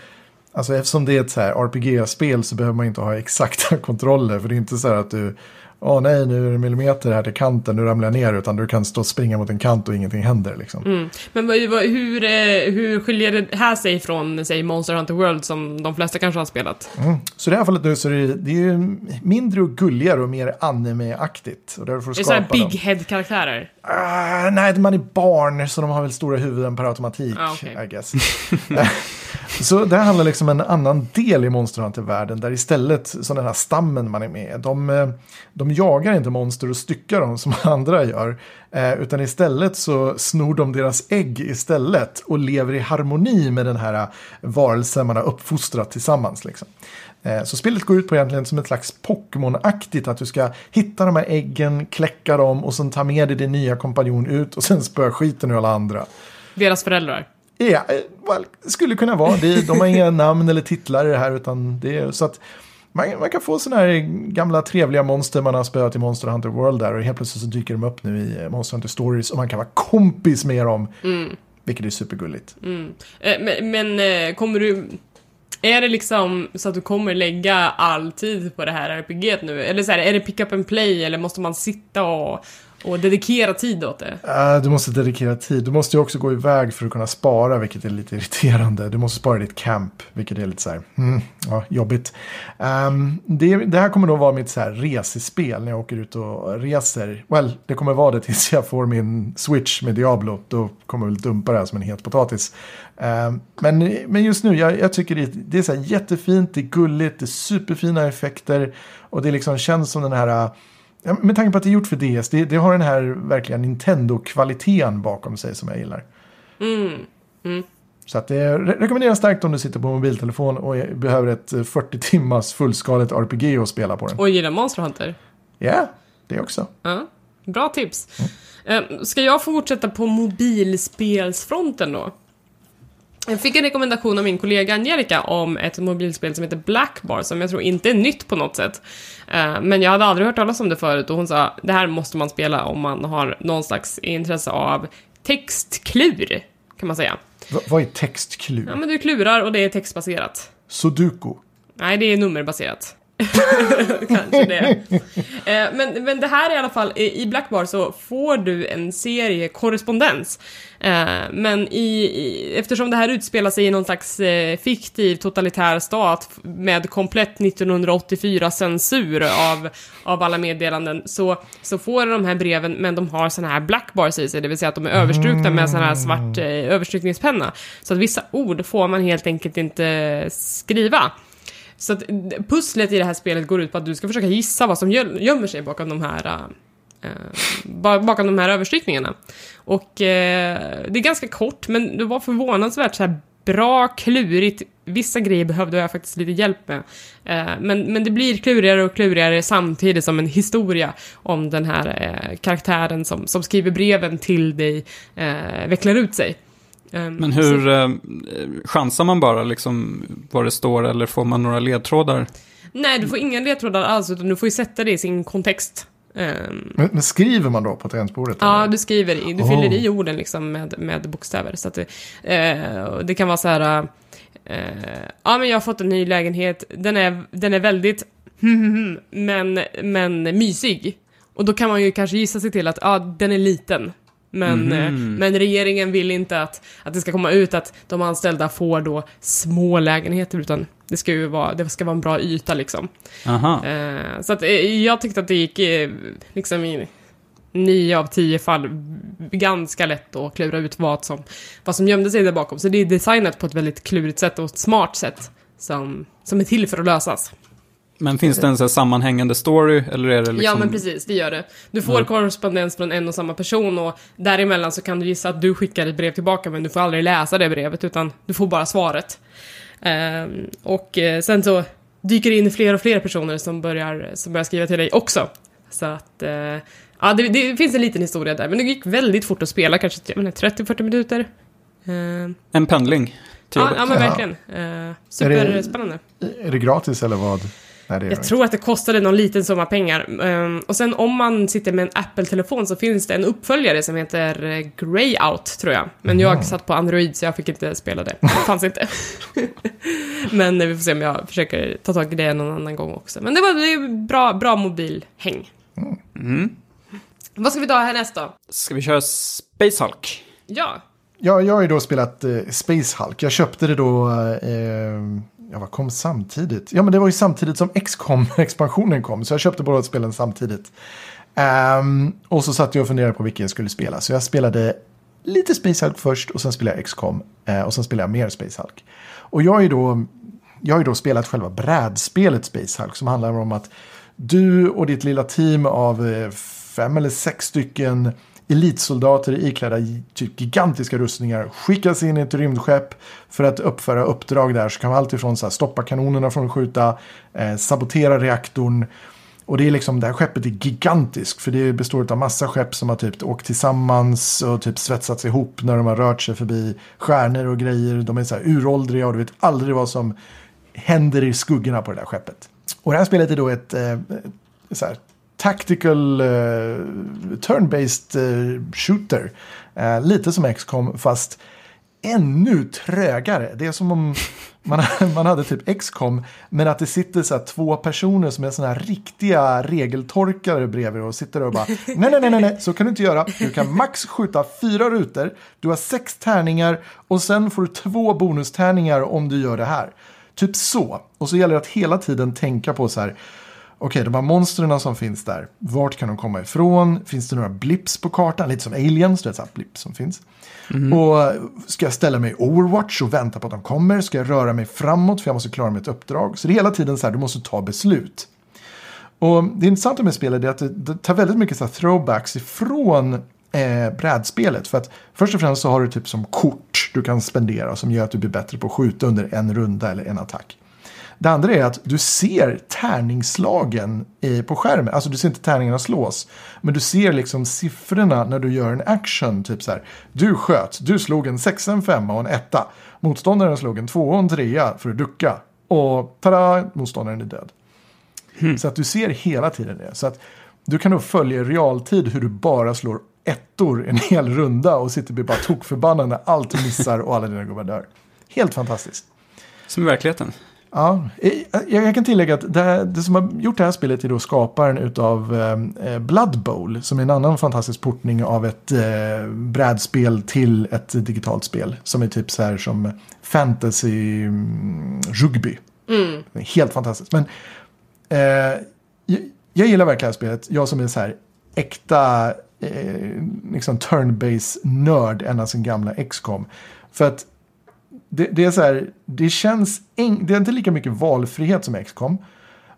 S3: alltså eftersom det är ett RPG-spel så behöver man inte ha exakta kontroller. För det är inte så här att du, åh nej nu är det millimeter här till kanten, nu ramlar jag ner. Utan du kan stå och springa mot en kant och ingenting händer liksom.
S1: Mm. Men hur, eh, hur skiljer det här sig från, säg, Monster Hunter World som de flesta kanske har spelat?
S3: Mm. Så i det här fallet nu så är det, det är ju mindre och gulligare och mer anime-aktigt. Och där får du
S1: Det är såhär
S3: dem.
S1: big head-karaktärer.
S3: Ah, nej, man är barn så de har väl stora huvuden per automatik.
S1: Ah, okej.
S3: I guess. så det här handlar liksom om en annan del i Monster Hunter-världen. Där istället så den här stammen man är med. De, eh, de jagar inte monster och styckar dem som andra gör. Eh, utan istället så snor de deras ägg istället och lever i harmoni med den här varelsen man har uppfostrat tillsammans. Liksom. Eh, så spelet går ut på egentligen som ett slags Pokémon-aktigt att du ska hitta de här äggen, kläcka dem och sen ta med dig din nya kompanjon ut och sen spöa skiten ur alla andra.
S1: Deras föräldrar.
S3: Ja, eh, well, skulle kunna vara. Det, de har inga namn eller titlar i det här utan det är så att man, man kan få sådana här gamla trevliga monster man har spöat i Monster Hunter World där och helt plötsligt så dyker de upp nu i Monster Hunter Stories och man kan vara kompis med dem.
S1: Mm.
S3: Vilket är supergulligt.
S1: Mm. Eh, men, men eh, kommer du... Är det liksom så att du kommer lägga all tid på det här RPG nu? Eller så här, är det pick up and play eller måste man sitta och, och dedikera tid åt det?
S3: Uh, du måste dedikera tid. Du måste ju också gå iväg för att kunna spara, vilket är lite irriterande. Du måste spara ditt camp, vilket är lite så här, mm, ja, jobbigt. Um, det, det, här kommer då vara mitt så här resespel när jag åker ut och reser. Well, det kommer vara det tills jag får min switch med Diablo. Då kommer jag väl dumpa det här som en het potatis. Um, men, men just nu, jag, jag tycker det, det är så här jättefint, det är gulligt, det är superfina effekter. Och det liksom känns som den här Ja, med tanke på att det är gjort för DS, det, det har den här verkligen Nintendo-kvaliteten bakom sig som jag gillar.
S1: Mm. Mm.
S3: Så att det re rekommenderas starkt om du sitter på mobiltelefon och behöver ett 40 timmars fullskaligt RPG att spela på den.
S1: Och gillar Monster Hunter.
S3: Ja, yeah, det också.
S1: Ja, bra tips. Mm. Ska jag fortsätta på mobilspelsfronten då? Jag fick en rekommendation av min kollega Angelica om ett mobilspel som heter Blackbar som jag tror inte är nytt på något sätt. Eh, men jag hade aldrig hört talas om det förut och hon sa det här måste man spela om man har någon slags intresse av textklur, kan man säga.
S3: V vad är textklur?
S1: Ja, men du klurar och det är textbaserat.
S3: Sudoku?
S1: Nej, det är nummerbaserat. Kanske det. Eh, men, men det här är i alla fall, i Blackbar så får du en serie korrespondens. Eh, men i, i, eftersom det här utspelar sig i någon slags eh, fiktiv totalitär stat med komplett 1984-censur av, av alla meddelanden så, så får du de här breven, men de har sådana här blackbars i sig, det vill säga att de är överstrukna med sån här svart eh. Så att vissa ord får man helt enkelt inte skriva. Så att eh, pusslet i det här spelet går ut på att du ska försöka gissa vad som gömmer sig bakom de här eh, eh bakom de här överstrykningarna. Och eh, det är ganska kort, men det var förvånansvärt så här bra, klurigt. Vissa grejer behövde jag faktiskt lite hjälp med. Eh, men, men det blir klurigare och klurigare samtidigt som en historia om den här eh, karaktären som, som skriver breven till dig eh, vecklar ut sig.
S2: Ehm, Men hur så... Eh, chansar man bara liksom vad det står eller får man några ledtrådar?
S1: Nej, du får inga ledtrådar alls utan du får ju sätta det i sin kontext.
S3: Um, men, men, skriver man då på tangentbordet?
S1: Ja, eller? du skriver i, du oh. fyller i orden liksom med, med bokstäver. Så att det, uh, det kan vara så här, uh, ja men jag har fått en ny lägenhet, den är, den är väldigt men, men mysig. Och då kan man ju kanske gissa sig till att, ja, den är liten. Men, mm. men regeringen vill inte att, att det ska komma ut att de anställda får då små lägenheter, utan det ska ju vara, det ska vara en bra yta liksom. Eh, så att eh, jag tyckte att det gick eh, liksom i nio av tio fall ganska lätt att klura ut vad som, vad som gömde sig där bakom. Så det är designat på ett väldigt klurigt sätt och ett smart sätt som, som är till för att lösas.
S2: Men finns det en så sammanhängande story eller är det liksom...
S1: Ja men precis, det gör det. Du får mm. korrespondens från en och samma person och däremellan så kan du gissa att du skickar ett brev tillbaka men du får aldrig läsa det brevet utan du får bara svaret. Um, och uh, sen så dyker det in fler och fler personer som börjar, som börjar skriva till dig också. Så att, uh, ja det, det, finns en liten historia där men det gick väldigt fort att spela, kanske 30-40 minuter. Uh,
S2: en pendling?
S1: Ja, ja, men verkligen. Uh, superspännande.
S3: Är det, är det gratis eller vad?
S1: Nej, jag tror att det kostade någon liten summa pengar. Um, och sen om man sitter med en Apple-telefon så finns det en uppföljare som heter eh, Greyout, tror jag. Men mm. jag satt på Android så jag fick inte spela det. Det fanns inte. Men vi får se om jag försöker ta tag i det någon annan gång också. Men det var det bra, bra mobilhäng. Mm. Vad ska vi ta härnäst då?
S2: Ska vi köra Space Hulk?
S1: Ja.
S3: Ja, jag har ju då spelat eh, Space Hulk. Jag köpte det då eh, ja, vad kom samtidigt? Ja, men det var ju samtidigt som XCOM expansionen kom. Så jag köpte båda spelen samtidigt. Um, och så satt jag och funderade på vilken jag skulle spela. Så jag spelade lite Space Hulk först och sen spelade jag XCOM. Uh, och sen spelade jag mer Space Hulk. Och jag har ju då, jag har ju då spelat själva brädspelet Space Hulk som handlar om att du och ditt lilla team av eh, fem eller sex stycken elitsoldater iklädda typ gigantiska rustningar skickas in i ett rymdskepp för att uppföra uppdrag där. Så kan man alltifrån så här, stoppa kanonerna från att skjuta, eh, sabotera reaktorn. Och det är liksom, det här skeppet är gigantiskt för det består av massa skepp som har typ åkt tillsammans och typ svetsats ihop när de har rört sig förbi stjärnor och grejer. De är så här uråldriga och du vet aldrig vad som händer i skuggorna på det där skeppet. Och det här spelet är då ett eh, så här, tactical uh, turn-based uh, shooter. Uh, lite som XCOM fast ännu trögare. Det är som om man, man hade typ XCOM men att det sitter så två personer som är sådana här riktiga regeltorkare bredvid och sitter och bara nej, nej, nej, nej, nej, så kan du inte göra. Du kan max skjuta fyra rutor, du har sex tärningar och sen får du två bonustärningar om du gör det här. Typ så. Och så gäller det att hela tiden tänka på så här okej, de här monstren som finns där, vart kan de komma ifrån? Finns det några blips på kartan? Lite som aliens, det är ett blips som finns. Mm. Och ska jag ställa mig i Overwatch och vänta på att de kommer? Ska jag röra mig framåt för jag måste klara mitt uppdrag? Så det är hela tiden så här, du måste ta beslut. Och det intressanta med spelet är att det, det tar väldigt mycket så throwbacks ifrån eh, brädspelet. För att först och främst så har du typ som kort du kan spendera som gör att du blir bättre på att skjuta under en runda eller en attack. Det andra är att du ser tärningsslagen på skärmen. Alltså du ser inte tärningarna slås. Men du ser liksom siffrorna när du gör en action. Typ så här. Du sköt, du slog en sexa, en femma och en etta. Motståndaren slog en tvåa och en trea för att ducka. Och tada, motståndaren är död. Hmm. Så att du ser hela tiden det. Så att du kan då följa i realtid hur du bara slår ettor en hel runda och sitter och bara tokförbannad när allt missar och alla dina gubbar dör. Helt fantastiskt.
S2: Som i verkligheten.
S3: Ja, jag, kan tillägga att det, det, som har gjort det här spelet är då skaparen av eh, Blood Bowl. Som är en annan fantastisk portning av ett eh, brädspel till ett digitalt spel. Som är typ så här som fantasy mm, rugby. Mm. Helt fantastiskt. Men eh, jag, jag, gillar verkligen det här spelet. Jag som är så här äkta eh, liksom turn-base nörd ända sedan gamla XCOM. För att det, det, är så här, det känns, en, det är inte lika mycket valfrihet som XCOM.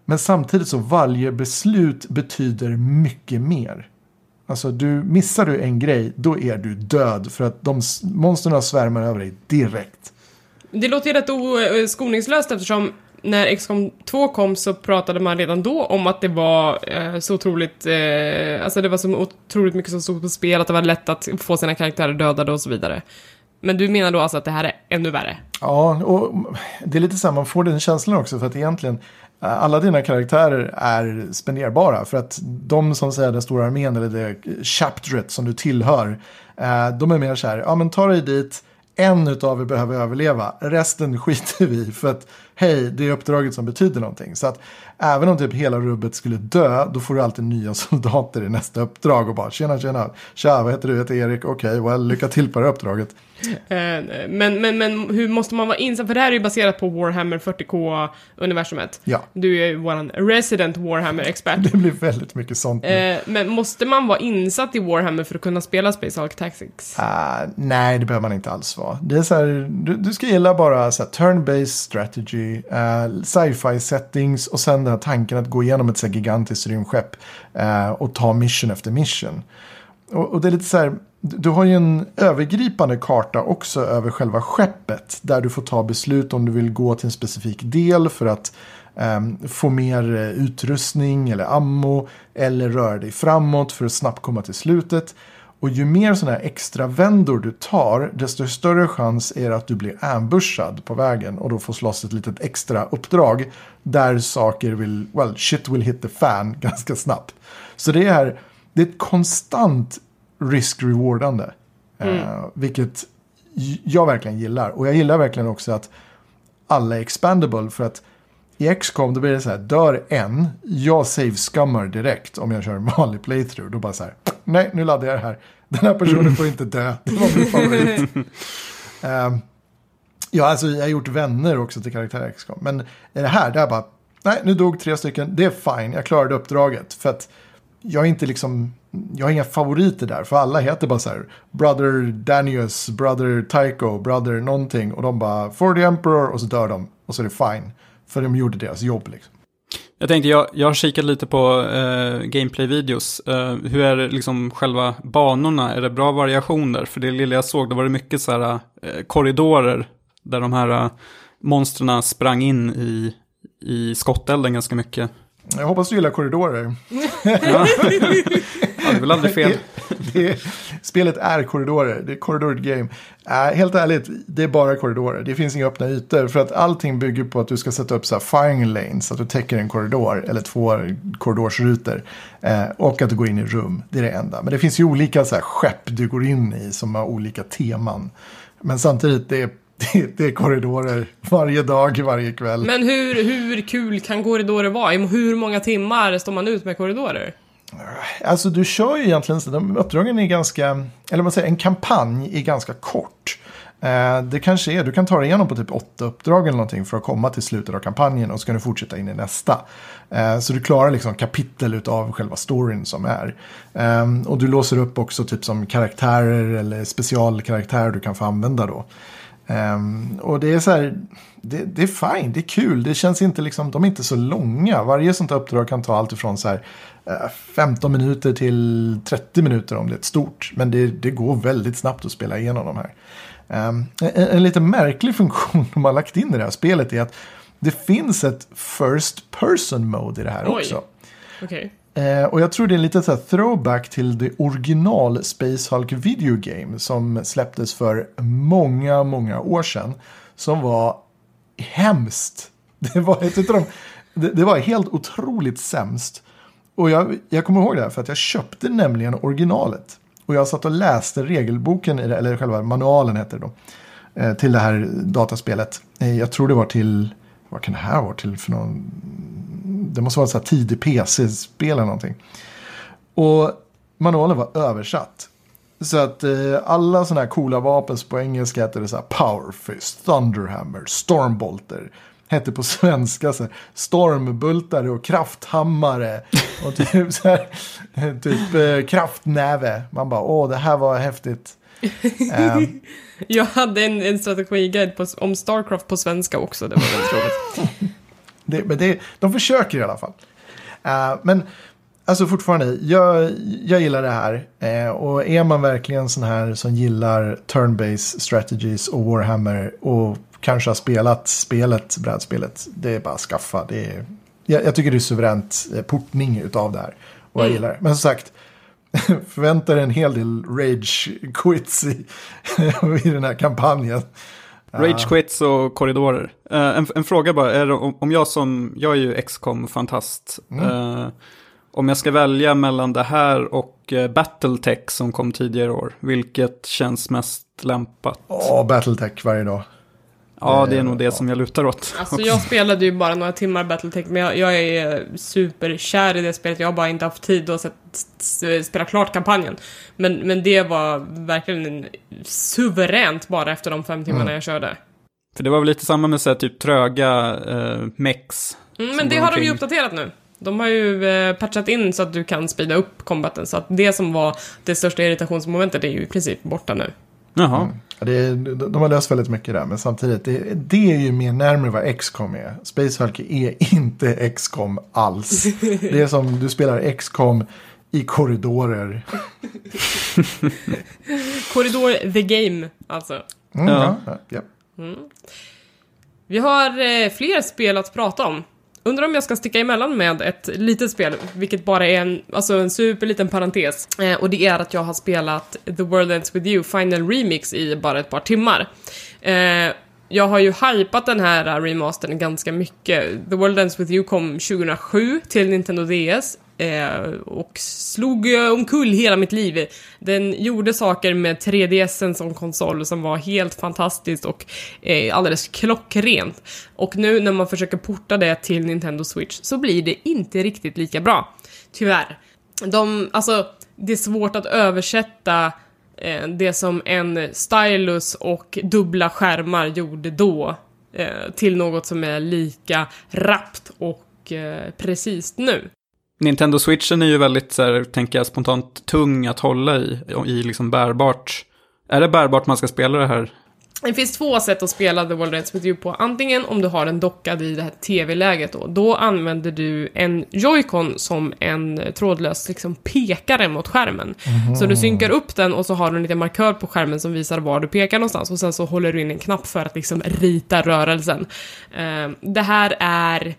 S3: Men samtidigt så varje beslut betyder mycket mer. Alltså du, missar du en grej, då är du död. För att de monstren svärmar över dig direkt.
S1: Det låter ju rätt eh, skoningslöst eftersom när XCOM 2 kom så pratade man redan då om att det var eh, så otroligt, eh, alltså det var så otroligt mycket som stod på spel, att det var lätt att få sina karaktärer dödade och så vidare. Men du menar då alltså att det här är ännu värre?
S3: Ja, och det är lite så man får den känslan också för att egentligen eh, alla dina karaktärer är spenderbara för att de som säger den stora armén eller det chapteret som du tillhör, eh, de är mer så här, ja men ta dig dit, en utav er behöver överleva, resten skiter vi för att hej, det är uppdraget som betyder någonting. Så att även om typ hela rubbet skulle dö, då får du alltid nya soldater i nästa uppdrag och bara tjena tjena, tja vad heter du, jag heter Erik, okej, okay, well, lycka till på det här uppdraget.
S1: Eh, men, men, men hur måste man vara insatt, för det här är ju baserat på Warhammer 40K-universumet.
S3: Ja.
S1: Du är ju våran resident Warhammer-expert.
S3: Det blir väldigt mycket sånt nu.
S1: Eh, men måste man vara insatt i Warhammer för att kunna spela Space Hulk Tactics?
S3: Uh, nej, det behöver man inte alls vara. Det är så här, du, du ska gilla bara så turn-based strategy, uh, sci-fi settings och sen den här tanken att gå igenom ett så gigantiskt rymdskepp uh, och ta mission efter mission. Och, och, det är lite så här, du har ju en övergripande karta också över själva skeppet. Där du får ta beslut om du vill gå till en specifik del för att eh, få mer eh, utrustning eller ammo. Eller röra dig framåt för att snabbt komma till slutet. Och ju mer sådana här extra vändor du tar, desto större chans är det att du blir ambushad på vägen och då får slåss ett litet extra uppdrag där saker vill, well, shit will hit the fan ganska snabbt. Så det är, det är ett konstant risk-rewardande. Mm. Uh, vilket jag verkligen gillar. Och jag gillar verkligen också att alla är expandable. För att i XCOM då blir det så här, dör en, jag save-skummar direkt om jag kör en vanlig playthrough. Då bara så här, nej nu laddar jag det här. Den här personen får inte dö, det var min favorit. um, ja, alltså jag har gjort vänner också till karaktärer i XCOM. Men i det här, det är bara, nej nu dog tre stycken, det är fine, jag klarade uppdraget. För att jag är inte liksom, jag har inga favoriter där. För alla heter bara så här, Brother Danius, Brother Tycho, Brother någonting. Och de bara, For the Emperor, och så dör de. Och så är det fine. För de gjorde deras jobb liksom.
S2: Jag tänkte, jag, jag har kikat lite på eh, gameplay-videos. Eh, hur är det liksom själva banorna? Är det bra variationer? För det lilla jag såg, då var det mycket så här eh, korridorer. Där de här eh, monstren sprang in i, i skottelden ganska mycket.
S3: Jag hoppas du gillar korridorer.
S2: Ja, ja det är väl aldrig fel.
S3: Det spelet är korridorer, det är corridored game. Äh, helt ärligt, det är bara korridorer. Det finns inga öppna ytor. För att allting bygger på att du ska sätta upp så här firing lanes, att du täcker en korridor eller två korridorsrutor. Eh, och att du går in i rum, det är det enda. Men det finns ju olika så här, skepp du går in i som har olika teman. Men samtidigt, det är det, det, är korridorer varje dag, varje kväll.
S1: Men hur, hur kul kan korridorer vara? Hur många timmar står man ut med korridorer?
S3: Alltså du kör ju egentligen, de uppdragen är ganska, eller man säger en kampanj är ganska kort. Eh, det kanske är, du kan ta dig igenom på typ åtta uppdrag eller någonting för att komma till slutet av kampanjen och så kan du fortsätta in i nästa. Eh, så du klarar liksom kapitel av själva storyn som är. Eh, och du låser upp också typ som karaktärer eller specialkaraktärer du kan få använda då. Um, och det är så här, det, det, är fine, det är kul, det känns inte liksom, de är inte så långa. Varje sånt uppdrag kan ta allt ifrån så här 15 eh, minuter till 30 minuter om det är ett stort. Men det, det går väldigt snabbt att spela igenom de här. Um, en, en lite märklig funktion de har lagt in i det här spelet är att det finns ett first person mode i det här
S1: Oj.
S3: också.
S1: Okay.
S3: Eh, och jag tror det är lite så här throwback till det original Space Hulk Video Game som släpptes för många, många år sedan. Som var hemskt. Det var, ett av de, det, det var helt otroligt sämst. Och jag, jag kommer ihåg det här för att jag köpte nämligen originalet. Och jag satt och läste regelboken, eller själva manualen heter det då. Eh, till det här dataspelet. Eh, jag tror det var till, vad kan det här vara till för någon det måste vara ett tidig PC-spel eller någonting. Och manualen var översatt. Så att eh, alla sådana här coola vapen på engelska heter det så här Powerfist, Thunderhammer, Stormbolter. Hette på svenska så här, Stormbultare och Krafthammare. Och typ så här, typ eh, Kraftnäve. Man bara, åh det här var häftigt.
S1: um, Jag hade en, en strategiguide på, om Starcraft på svenska också, det var väldigt roligt.
S3: Det, men det, de försöker i alla fall. Uh, men alltså fortfarande, jag, jag gillar det här. Uh, och är man verkligen sån här som gillar turn-based strategies och Warhammer och kanske har spelat spelet, brädspelet, det är bara att skaffa. Det är, jag, jag tycker det är suveränt eh, portning utav det här. Och jag mm. gillar det. Men som sagt, förvänta dig en hel del rage quits i, i den här kampanjen.
S2: Rage quits och korridorer. Uh, en, en, fråga bara, är det, om jag som, jag är ju XCOM-fantast. Mm. Uh, om jag ska välja mellan det här och uh, Battletech som kom tidigare år, vilket känns mest lämpat?
S3: Ja, oh, Battletech varje dag.
S2: Ja, det är nog det som jag lutar åt.
S1: Alltså jag spelade ju bara några timmar Battletech, men jag, jag, är superkär i det spelet. Jag har bara inte haft tid att spela klart kampanjen. Men, men det var verkligen suveränt bara efter de fem timmarna mm. jag körde.
S2: För det var väl lite samma med så här, typ tröga eh, mex.
S1: Mm, men det har de ju uppdaterat nu. De har ju eh, patchat in så att du kan speeda upp kombaten. Så att det som var det största irritationsmomentet är ju i princip borta nu.
S2: Jaha. Mm.
S3: Det, de har löst väldigt mycket där, men samtidigt, det, det är ju mer närmare vad XCOM är. Space Hulk är inte XCOM alls. Det är som du spelar XCOM i korridorer.
S1: Korridor the game, alltså.
S3: Mm, ja. ja, ja. Mm.
S1: Vi har eh, fler spel att prata om. Undrar om jag ska sticka emellan med ett litet spel, vilket bara är en, alltså en superliten parentes. Eh, och det är att jag har spelat The World Ends With You Final Remix i bara ett par timmar. Eh, jag har ju hypat den här remastern ganska mycket. The World Ends With You kom 2007 till Nintendo DS eh, och slog eh, omkull hela mitt liv. Den gjorde saker med 3DSen som konsol som var helt fantastiskt och eh, alldeles klockrent. Och nu när man försöker porta det till Nintendo Switch så blir det inte riktigt lika bra. Tyvärr. De, alltså, det är svårt att översätta eh, det som en stylus och dubbla skärmar gjorde då eh, till något som är lika rappt och eh, precis nu.
S2: Nintendo Switchen är ju väldigt, så här, tänker jag, spontant tung att hålla i, i liksom bärbart. Är det bärbart man ska spela det här?
S1: Det finns två sätt att spela The World Ends With You på. Antingen om du har den dockad i det här TV-läget då. Då använder du en Joy-Con som en trådlös liksom, pekare mot skärmen. Så du synkar upp den och så har du en liten markör på skärmen som visar var du pekar någonstans. Och sen så håller du in en knapp för att liksom rita rörelsen. Eh, det här är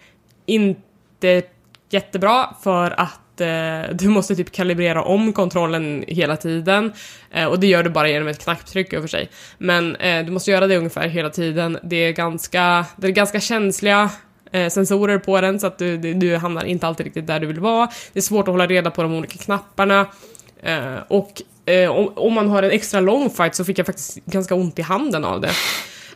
S1: inte jättebra för att eh, du måste typ kalibrera om kontrollen hela tiden. Eh, och det gör du bara genom ett knapptryck över sig. Men eh, du måste göra det ungefär hela tiden. Det är ganska, det är ganska känsliga eh, sensorer på den så att du, du, du hamnar inte alltid riktigt där du vill vara. Det är svårt att hålla reda på de olika knapparna. Eh, och eh, om, om man har en extra lång fight så fick jag faktiskt ganska ont i handen av det.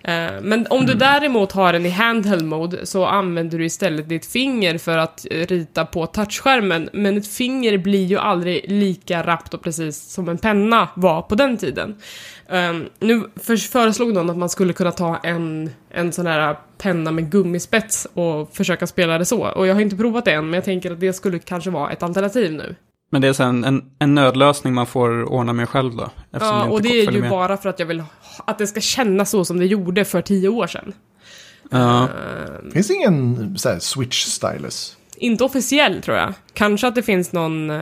S1: Eh, Men om du däremot har den i handheld mode så använder du istället ditt finger för att eh, rita på touchskärmen. Men ett finger blir ju aldrig lika rappt och precis som en penna var på den tiden. Um, nu för, föreslog någon att man skulle kunna ta en, en sån här penna med gummispets och försöka spela det så. Och jag har inte provat det än, men jag tänker att det skulle kanske vara ett alternativ nu.
S2: Men det är sen en, en nödlösning man får ordna med själv då?
S1: Ja, och det är ju
S2: med.
S1: bara för att jag vill att det ska kännas så som det gjorde för tio år sedan.
S2: Ja.
S1: Ehm,
S3: Finns det ingen så här, switch stylus?
S1: Inte officiell tror jag. Kanske att det finns någon eh,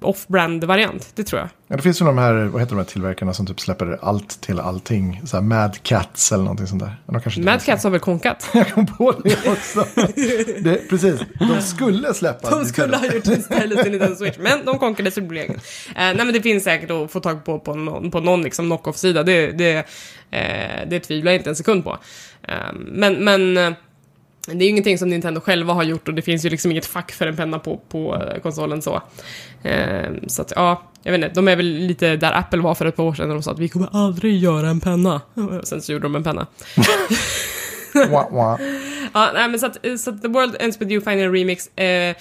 S1: off-brand-variant, det tror jag.
S3: Ja, det finns ju de här, vad heter de här tillverkarna som typ släpper allt till allting. Så här Mad Cats eller någonting sånt där. Men de kanske
S1: Mad. Cats har väl konkat?
S3: Jag kom på det också. det, precis, de skulle släppa.
S1: De skulle ha gjort en istället till Nintendo Switch, men de konkade så det blev. Eh, nej men det finns säkert att få tag på på någon, på någon liksom knock-off-sida, det, det, eh, det tvivlar jag inte en sekund på. Eh, men, men eh, det är ju ingenting som Nintendo själva har gjort och det finns ju liksom inget fack för en penna på, på eh, konsolen så. Eh, så att ja, jag vet inte, de är väl lite där Apple var för ett par år sedan när de sa att vi kommer aldrig göra en penna. Sen så gjorde de en penna.
S3: Wah, wah.
S1: Ja, nej, men så att, så att The World Ends With You Final Remix eh,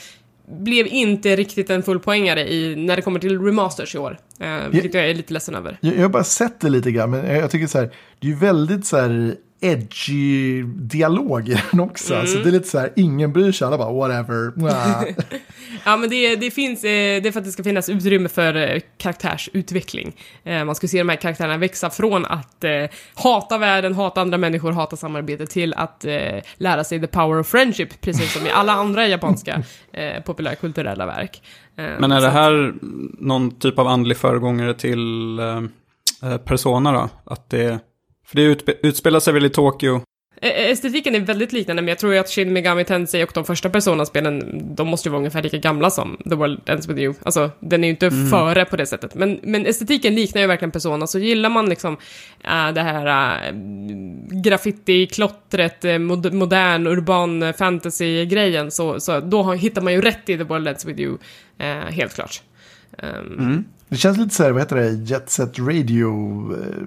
S1: blev inte riktigt en fullpoängare i, när det kommer till remasters i år. Eh, vilket jag är lite ledsen över.
S3: Jag, jag har bara sett det lite grann, men jag, jag tycker så här, det är ju väldigt så här edgy dialog i den också.
S1: Mm.
S3: Så det är lite så här, ingen bryr sig, alla bara whatever.
S1: Ja, men det, det finns, eh, det är för att det ska finnas utrymme för eh, karaktärsutveckling. Eh, man ska se de här karaktärerna växa från att hata världen, hata andra människor, hata samarbete till att lära sig the power of friendship, precis som i alla andra japanska populärkulturella verk.
S2: Men är det här någon typ av andlig föregångare till Persona då? Att det, för det utspe, utspelar sig väl i Tokyo?
S1: Eh, Estetiken är väldigt liknande, men jag tror ju att Shin Megami Tensei och de första Persona-spelen, de måste ju vara ungefär lika gamla som The World Ends With You. Alltså, den är ju inte före på det sättet. Men, men estetiken liknar ju verkligen Persona, så gillar man liksom äh, det här äh, graffiti-klottret, äh, mod modern, urban fantasy-grejen, så, så då har, hittar man ju rätt i The World Ends With You, äh, helt klart. Ehm,
S3: Det känns lite så här, vad heter det, Jet Set Radio.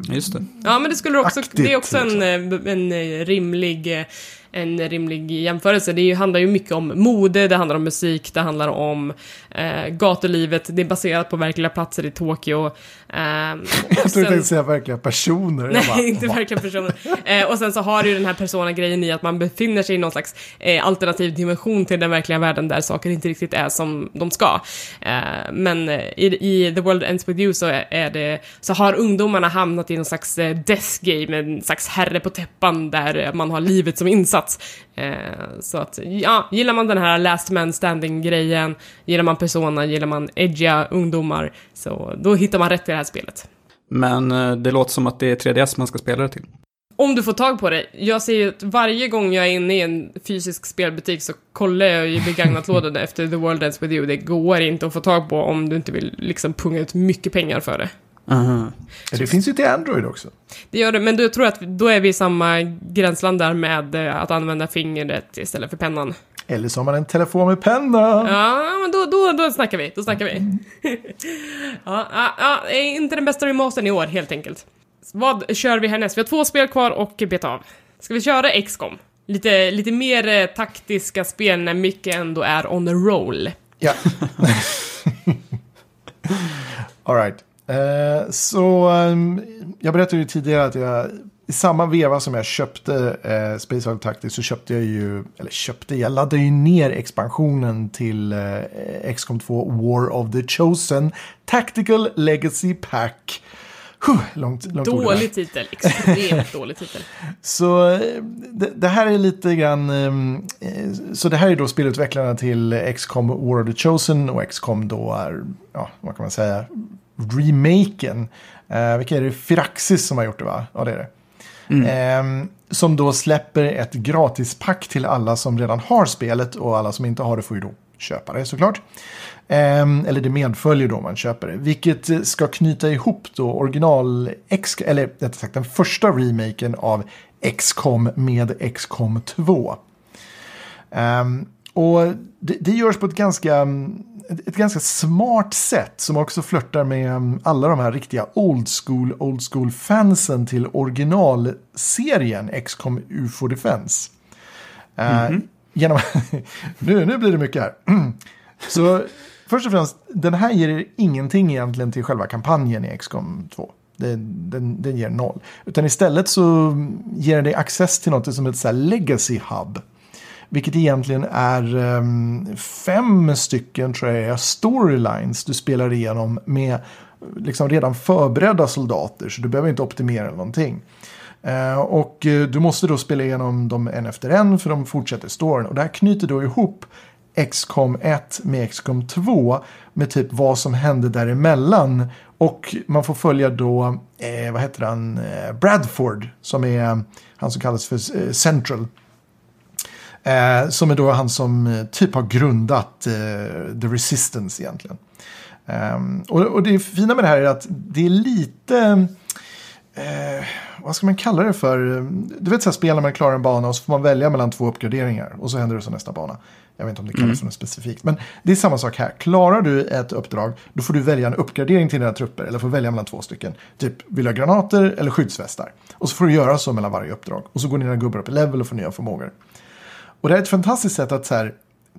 S3: eh,
S2: Just det.
S1: Ja, men det skulle också,
S3: Aktigt,
S1: det är också en,
S3: liksom.
S1: eh, en eh, rimlig, eh, en rimlig jämförelse. Det handlar ju mycket om mode, det handlar om musik, det handlar om eh, gatulivet, det är baserat på verkliga platser i Tokyo. Eh,
S3: Jag tror du tänkte säga verkliga personer.
S1: Nej,
S3: bara,
S1: inte verkliga personer. Eh, och sen så har du ju den här persona-grejen i att man befinner sig i någon slags eh, alternativ dimension till den verkliga världen där saker inte riktigt är som de ska. Eh, men eh, i, i The World Ends With You så är, det, så har ungdomarna hamnat i någon slags eh, death game, en slags herre på täppan där man har livet som insats. Eh, så att, ja, gillar man den här last man standing-grejen, gillar man persona, gillar man edgiga ungdomar, så då hittar man rätt i det här spelet.
S2: Men eh, det låter som att det är 3DS man ska spela det till.
S1: Om du får tag på det. Jag ser ju att varje gång jag är inne i en fysisk spelbutik så kollar jag i begagnatlådan efter The World Ends With You. Det går inte att få tag på om du inte vill liksom punga ut mycket pengar för det.
S2: Aha.
S3: Det finns ju till Android också.
S1: Det gör det, men du tror att då är vi i samma gränsland där med eh, att använda fingret istället för pennan.
S3: Eller så har man en telefon med penna.
S1: Ja, men då, då, då snackar vi. Då snackar vi. ja, ja, ja, är inte den bästa remastern i år, helt enkelt. Vad kör vi härnäst? Vi har två spel kvar och beta av. Ska vi köra XCOM? Lite, lite mer eh, taktiska spel när mycket ändå är on the roll.
S3: Ja. All right. Eh, så ehm, jag berättade ju tidigare att jag i samma veva som jag köpte eh, Space Hulk Tactics så köpte jag ju, eller köpte, jag laddade ju ner expansionen till eh, XCOM 2 War of the Chosen Tactical Legacy Pack. Huh, långt, långt.
S1: Dålig titel, extremt dålig titel.
S3: Så eh, det, det här är lite grann... eh, Så det här är då spelutvecklarna till XCOM War of the Chosen och XCOM då är, ja, vad kan man säga, remaken. Eh, vilka är det? Firaxis som har gjort det va? Ja, det är det. Eh, som då släpper ett gratispack till alla som redan har spelet och alla som inte har det får ju då köpa det såklart. Ehm, eller det medföljer då man köper det. Vilket eh, ska knyta ihop då original, X, eller rättare sagt den första remaken av XCOM med XCOM 2. Ehm, och det, det görs på ett ganska, ett ganska smart sätt som också flörtar med um, alla de här riktiga old school, old school fansen till originalserien XCOM UFO Defense. Eh, genom, nu, nu blir det mycket här. Så först och främst, den här ger er ingenting egentligen till själva kampanjen i XCOM 2. Det, den, den ger noll. Utan istället så ger den dig access till något som heter legacy hub. Vilket egentligen är ehm, fem stycken tror jag storylines du spelar igenom med liksom redan förberedda soldater. Så du behöver inte optimera någonting. Eh, och eh, du måste då spela igenom dem en efter en för de fortsätter storyn. Och det här knyter då ihop XCOM 1 med XCOM 2 med typ vad som hände däremellan. Och man får följa då, eh, vad heter han, eh, Bradford som är eh, han som kallas för eh, Central. Eh, som är då han som eh, typ har grundat eh, The Resistance egentligen. Ehm, och, och det fina med det här är att det är lite... Eh, vad ska man kalla det för? Du vet så här spel när man klarar en bana och så får man välja mellan två uppgraderingar. Och så händer det så nästa bana. Jag vet inte om det kallas för något specifikt. Men det är samma sak här. Klarar du ett uppdrag då får du välja en uppgradering till dina trupper. Eller får välja mellan två stycken. Typ vill du ha granater eller skyddsvästar. Och så får du göra så mellan varje uppdrag. Och så går dina gubbar upp i level och får nya förmågor. Och det är ett fantastiskt sätt att så här,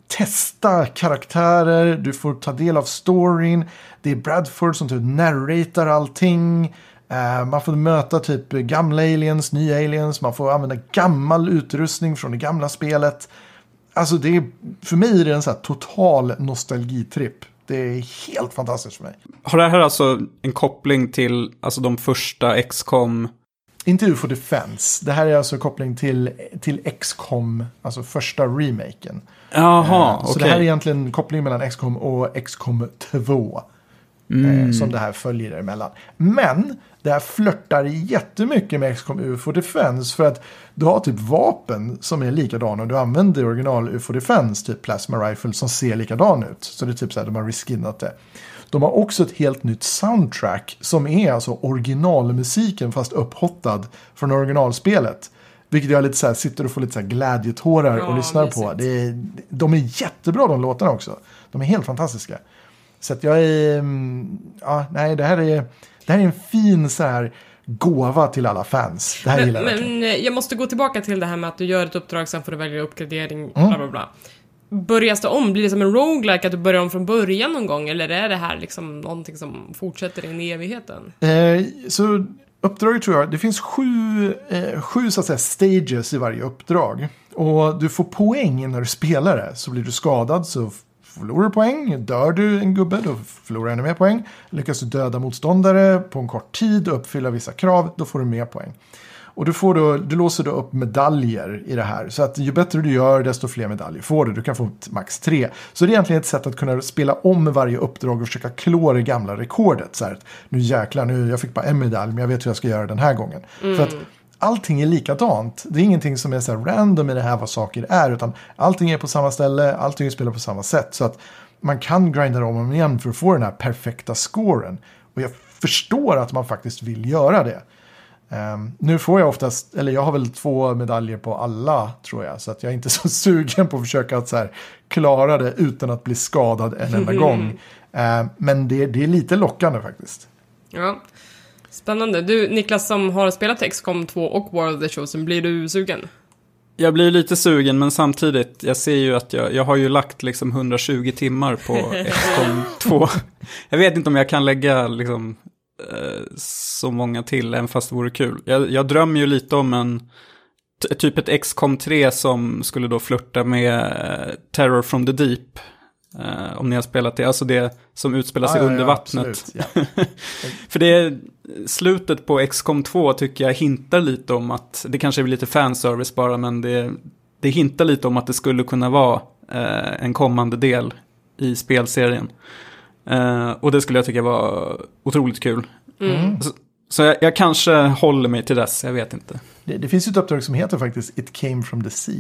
S3: testa karaktärer, du får ta del av storyn. Det är Bradford som typ narratar allting. Eh, man får möta typ gamla aliens, nya aliens, man får använda gammal utrustning från det gamla spelet. Alltså det är, för mig är det en så här total nostalgitripp. Det är helt fantastiskt för mig.
S2: Har det här alltså en koppling till alltså, de första x
S3: inte UFO Defense. Det här är alltså koppling till, till XCOM, alltså första remaken.
S2: Jaha,
S3: Eh, Så
S2: okej.
S3: det här är egentligen kopplingen mellan XCOM och XCOM 2. Eh, som det här följer emellan. Men det här flörtar jättemycket med XCOM UFO Defense. För att du har typ vapen som är likadana. Och du använder original UFO Defense, typ Plasma Rifle, som ser likadan ut. Så det är typ så här, de har reskinnat det. De har också ett helt nytt soundtrack som är alltså originalmusiken fast upphottad från originalspelet. Vilket jag lite så här, sitter och får lite så här glädjetårar och
S1: Ja,
S3: lyssnar på.
S1: mysigt.
S3: Det är, de är jättebra de låtarna också. De är helt fantastiska. Så att jag är, mm, ja, nej, det här är, det här är en fin så här gåva till alla fans. Det här
S1: Men,
S3: gillar jag
S1: men eh, jag måste gå tillbaka till det här med att du gör ett uppdrag, sen får du välja uppgradering,
S3: Mm.
S1: bla bla bla. Börjas det om? Blir det som en roguelike att du börjar om från början någon gång? Eller är det här liksom någonting som fortsätter in i evigheten?
S3: Eh, så uppdraget tror jag, det finns sju, eh, sju så att säga stages i varje uppdrag. Och du får poäng när du spelar det. Så blir du skadad så förlorar du poäng. Dör du en gubbe då förlorar du ännu mer poäng. Lyckas du döda motståndare på en kort tid och uppfylla vissa krav då får du mer poäng. Och du, får då, du låser då upp medaljer i det här. Så att ju bättre du gör desto fler medaljer får du. Du kan få max tre. Så det är egentligen ett sätt att kunna spela om varje uppdrag och försöka klå det gamla rekordet. Så här, att nu jäklar, nu, jag fick bara en medalj men jag vet hur jag ska göra den här gången. För att allting är likadant. Det är ingenting som är så random i det här vad saker är. Utan allting är på samma ställe, allting är spelat på samma sätt. Så att man kan grinda om och om igen för att få den här perfekta scoren. Och jag förstår att man faktiskt vill göra det. Ehm, nu får jag oftast, eller jag har väl två medaljer på alla tror jag. Så att jag är inte så sugen på att försöka att så här, klara det utan att bli skadad en enda gång. Ehm, men det, det är lite lockande faktiskt.
S1: Ja. Spännande. Du, Niklas, som har spelat XCOM 2 och War of the Chosen, blir du sugen?
S2: Jag blir lite sugen, men samtidigt, jag ser ju att jag, jag har ju lagt liksom 120 timmar på XCOM 2. Jag vet inte om jag kan lägga liksom så många till, även fast det vore kul. Jag, jag drömmer ju lite om en, typ ett XCOM 3 som skulle då flirta med eh, Terror from the Deep. Eh, om ni har spelat det, alltså det som utspelar sig
S3: ja,
S2: under
S3: ja,
S2: vattnet.
S3: ja.
S2: För det, slutet på XCOM 2 tycker jag hintar lite om att, det kanske är lite fanservice bara, men det, det hintar lite om att det skulle kunna vara eh, en kommande del i spelserien. Eh, och det skulle jag tycka var otroligt kul.
S1: Mm.
S2: Så, så jag, jag, kanske håller mig till dess, jag vet inte.
S3: Det, det finns ju ett uppdrag som heter faktiskt It came from the sea.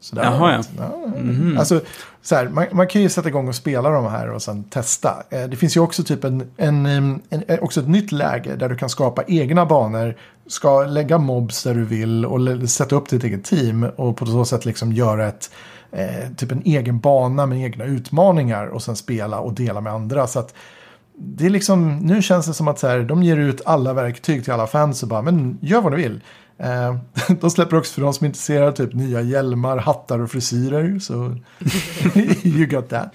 S2: Så Jaha, ja.
S3: ja. Mm. Alltså, så här, man, man, kan ju sätta igång och spela de här och sen testa. Eh, det finns ju också typ en, en, en, en, också ett nytt läge där du kan skapa egna banor, ska lägga mobs där du vill och sätta upp ditt eget team och på så sätt liksom göra ett, eh, typ en egen bana med egna utmaningar och sen spela och dela med andra. Så att det är liksom, nu känns det som att så här, de ger ut alla verktyg till alla fans och bara, men gör vad du vill. Eh, de släpper också för de som är intresserade typ nya hjälmar, hattar och frisyrer. Så you got that.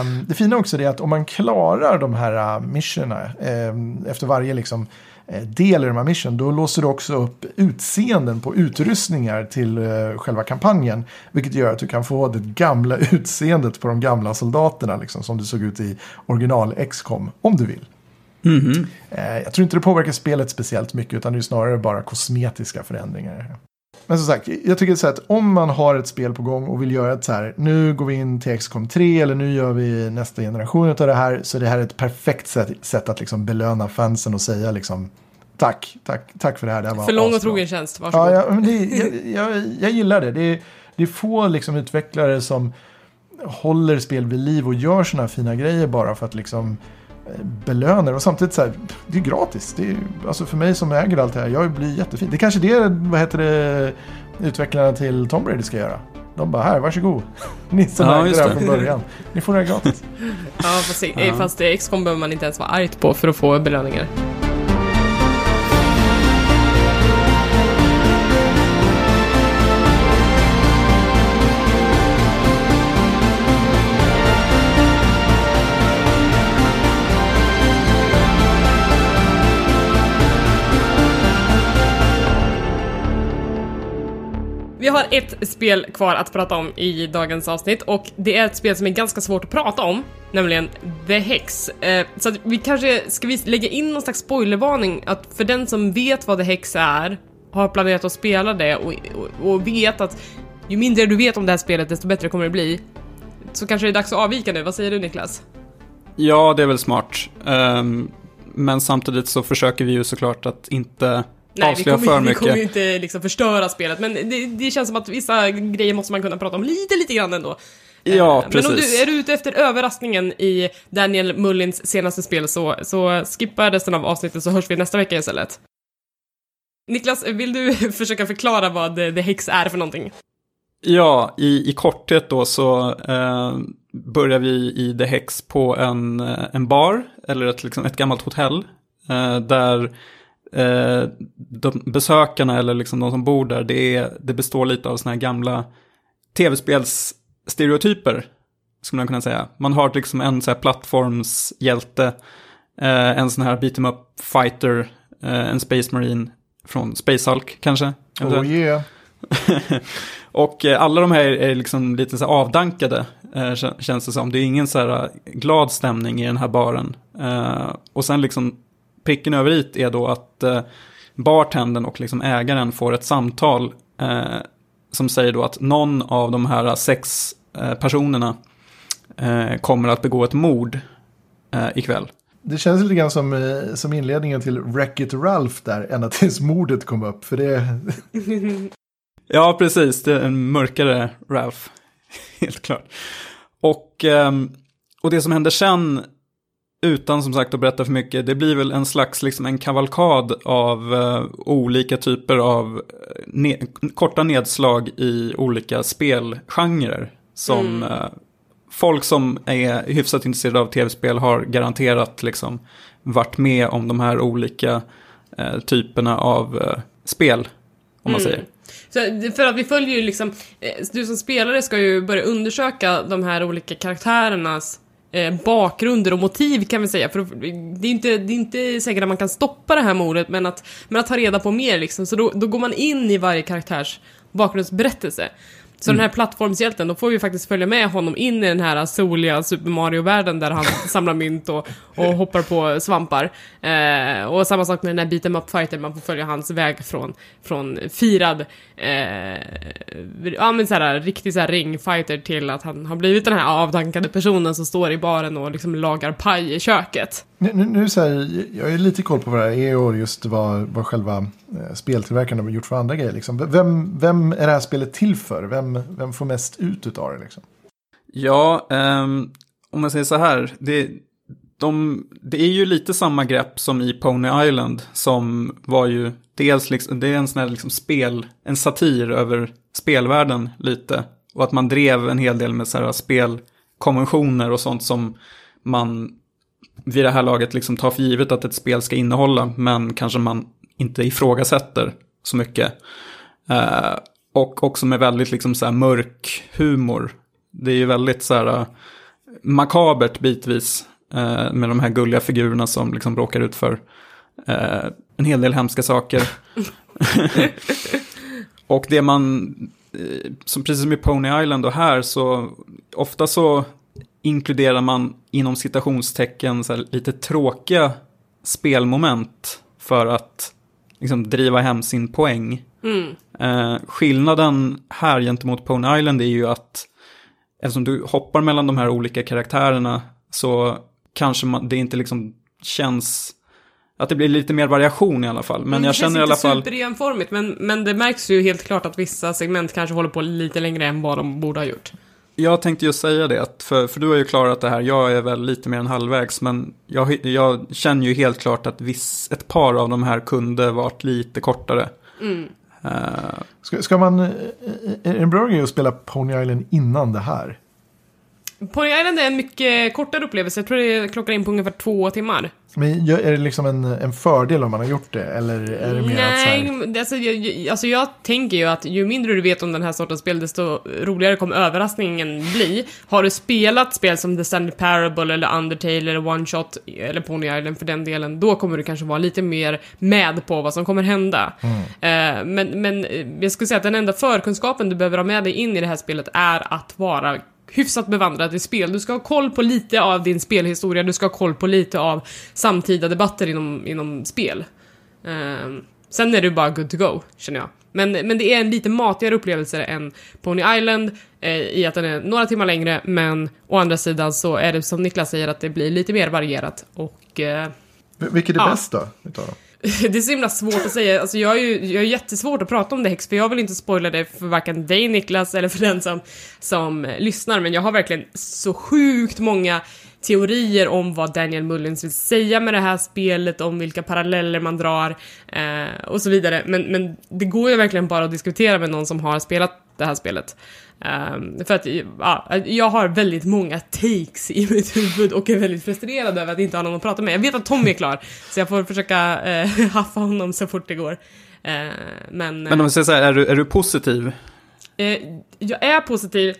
S3: Um, det fina också är att om man klarar de här uh, missionerna um, efter varje liksom, uh, del i de här mission, då låser du också upp utseenden på utrustningar till uh, själva kampanjen. Vilket gör att du kan få det gamla utseendet på de gamla soldaterna, liksom, som det såg ut i original XCOM, om du vill.
S2: Mm -hmm.
S3: Jag tror inte det påverkar spelet speciellt mycket utan det är snarare bara kosmetiska förändringar. Men som sagt, jag tycker så att om man har ett spel på gång och vill göra ett så här, nu går vi in till XCOM 3 eller nu gör vi nästa generation av det här, så det här är ett perfekt sätt, sätt att liksom belöna fansen och säga liksom tack, tack, tack för det här. Det här var
S1: för lång och trogen tjänst, varsågod.
S3: Ja, ja det, jag, jag, jag gillar det. Det är, det är få liksom utvecklare som håller spel vid liv och gör sådana fina grejer bara för att liksom belönar och samtidigt så här, det är gratis. Det är, alltså för mig som äger allt det här, jag blir jättefint. Det är kanske det, vad heter det, utvecklarna till Tom Brady ska göra. De bara, här, varsågod. Ni som ja, ägde det här från början. Ni får det här gratis.
S1: ja, fast, ja. fast XCOM behöver man inte ens vara argt på för att få belöningar. Ett spel kvar att prata om i dagens avsnitt och det är ett spel som är ganska svårt att prata om, nämligen The Hex. Eh, så att vi kanske, ska vi lägga in någon slags spoilervarning att för den som vet vad The Hex är, har planerat att spela det och, och, och vet att ju mindre du vet om det här spelet desto bättre kommer det bli. Så kanske det är dags att avvika nu, vad säger du Niklas?
S2: Ja, det är väl smart. Um, men samtidigt så försöker vi ju såklart att inte Nej, vi kommer,
S1: vi kommer ju inte liksom förstöra spelet, men det, det, känns som att vissa grejer måste man kunna prata om lite, lite grann ändå.
S2: Ja,
S1: men
S2: precis.
S1: Men om du är du ute efter överraskningen i Daniel Mullins senaste spel så, så skippa resten av avsnittet så hörs vi nästa vecka istället. Niklas, vill du försöka förklara vad The Hex är för någonting?
S2: Ja, i, i korthet då så eh, börjar vi i The Hex på en, en bar, eller ett, liksom ett gammalt hotell, eh, där eh, de besökarna eller liksom de som bor där, det, är, det består lite av sådana här gamla tv-spelsstereotyper. Skulle man kunna säga. Man har liksom en så här plattformshjälte, eh, en sån här beat em up fighter, eh, en Space Marine från Space Hulk kanske.
S3: Oh yeah.
S2: och eh, alla de här är liksom lite så avdankade, eh, känns det som. Det är ingen så här glad stämning i den här baren. Eh, och sen liksom pricken över it är då att eh, bartendern och liksom ägaren får ett samtal eh, som säger då att någon av de här sex eh, personerna eh, kommer att begå ett mord eh, ikväll.
S3: Det känns lite grann som, eh, som inledningen till Wreck-It Ralph där, ända tills mordet kom upp. För det...
S2: ja, precis. Det är en mörkare Ralph. Helt klart. Och, ehm, och det som händer sen utan som sagt att berätta för mycket, det blir väl en slags liksom en kavalkad av uh, olika typer av eh, ne korta nedslag i olika spelgenrer. Som mm. uh, folk som är hyfsat intresserade av tv-spel har garanterat liksom varit med om de här olika uh, typerna av spel. Om man mm. säger.
S1: Så för att vi följer ju liksom, du som spelare ska ju börja undersöka de här olika karaktärernas eh, bakgrunder och motiv kan vi säga. För det är inte, det är inte säkert att man kan stoppa det här mordet, men att, men att ta reda på mer liksom. Så då, då går man in i varje karaktärs bakgrundsberättelse. Så den här plattformshjälten, då får vi faktiskt följa med honom in i den här soliga Super Mario-världen där han samlar mynt och, och hoppar på svampar. Eh, och samma sak med den här beat'em up fighter man får följa hans väg från, från firad, eh, ja men såhär riktig såhär ringfighter till att han har blivit den här avdankade personen som står i baren och liksom lagar paj i köket.
S3: Nu, nu, nu så här, jag är lite koll på vad det här är och just vad, vad själva eh, speltillverkarna har gjort för andra grejer. Liksom. Vem, vem är det här spelet till för? Vem, vem får mest ut av det? Liksom?
S2: Ja, um, om man säger så här. Det, de, det är ju lite samma grepp som i Pony Island. Som var ju dels liksom, det är en sån här liksom spel, en satir över spelvärlden lite. Och att man drev en hel del med så här spelkonventioner och sånt som man vid det här laget liksom tar för givet att ett spel ska innehålla. Men kanske man inte ifrågasätter så mycket. Uh, och också med väldigt liksom så här mörk humor. Det är ju väldigt så här eh, makabert bitvis. Eh, med de här gulliga figurerna som liksom råkar ut för eh, en hel del hemska saker. och det man, eh, som precis som i Pony Island och här, så ofta så inkluderar man inom citationstecken så här, lite tråkiga spelmoment för att liksom, driva hem sin poäng.
S1: Mm.
S2: Eh, skillnaden här gentemot Pony Island är ju att eftersom du hoppar mellan de här olika karaktärerna så kanske man, det inte liksom känns att det blir lite mer variation i alla fall. Men
S1: Mm,
S2: jag känner i alla fall...
S1: Det känns inte superenformigt, men, men det märks ju helt klart att vissa segment kanske håller på lite längre än vad de borde ha gjort.
S2: Jag tänkte ju säga det, att för, för du har ju klarat det här, jag är väl lite mer än halvvägs, men jag, jag känner ju helt klart att viss, ett par av de här kunde varit lite kortare.
S1: Mm.
S2: Eh,
S3: ska, ska man, eh, eh, är det en bra grej att spela Pony Island innan det här?
S1: Pony Island är en mycket kortare upplevelse, jag tror det klockar in på ungefär två timmar.
S3: Men är det liksom en, en fördel om man har gjort det? Eller är det mer att så
S1: Nej,
S3: här,
S1: alltså jag, alltså jag tänker ju att ju mindre du vet om den här sortens spel, desto roligare kommer överraskningen bli. Har du spelat spel som The Stanley Parable eller Undertale eller One Shot eller Pony Island för den delen, då kommer du kanske vara lite mer med på vad som kommer hända. Eh, men, men eh, jag skulle säga att den enda förkunskapen du behöver ha med dig in i det här spelet är att vara hyfsat bevandrad i spel. Du ska ha koll på lite av din spelhistoria, du ska ha koll på lite av samtida debatter inom, inom spel. Ehm, sen är du bara good to go, känner jag. Men, men det är en lite matigare upplevelse än Pony Island eh, i att den är några timmar längre, men å andra sidan så är det som Niklas säger att det blir lite mer varierat och eh,
S3: vilket är
S1: Ja.
S3: bäst då? Utav dem?
S1: det är så himla svårt att säga. Alltså jag är ju jag är jättesvårt att prata om det Hex, för jag vill inte spoila det för varken dig Niklas eller för den som, som lyssnar, men jag har verkligen så sjukt många teorier om vad Daniel Mullins vill säga med det här spelet, om vilka paralleller man drar eh, och så vidare. Men, men det går ju verkligen bara att diskutera med någon som har spelat det här spelet. Ehm, för att ja, jag har väldigt många takes i mitt huvud och är väldigt frustrerad över att inte ha någon att prata med. Jag vet att Tommy är klar, så jag får försöka eh, haffa honom så fort det går. Eh, men
S2: men om jag säger så här, är du, är du positiv?
S1: eh, jag är positiv.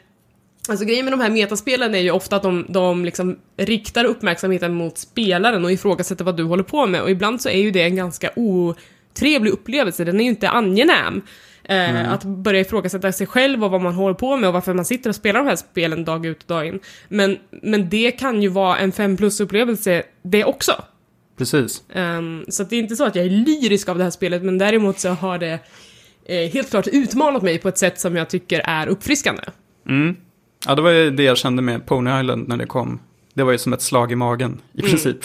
S1: Alltså grejen med de här metaspelen är ju ofta att de, de liksom riktar uppmärksamheten mot spelaren och ifrågasätter vad du håller på med och ibland så är ju det en ganska otrevlig upplevelse, den är ju inte angenäm. Eh, Att börja ifrågasätta sig själv och vad man håller på med och varför man sitter och spelar de här spelen dag ut och dag in. Men, men det kan ju vara en 5 plus-upplevelse det också.
S2: Precis.
S1: Ehm, så det är inte så att jag är lyrisk av det här spelet, men däremot så har det eh, helt klart utmanat mig på ett sätt som jag tycker är uppfriskande.
S2: Mm. Ja, det var ju det jag kände med Pony Island när det kom. Det var ju som ett slag i magen i princip.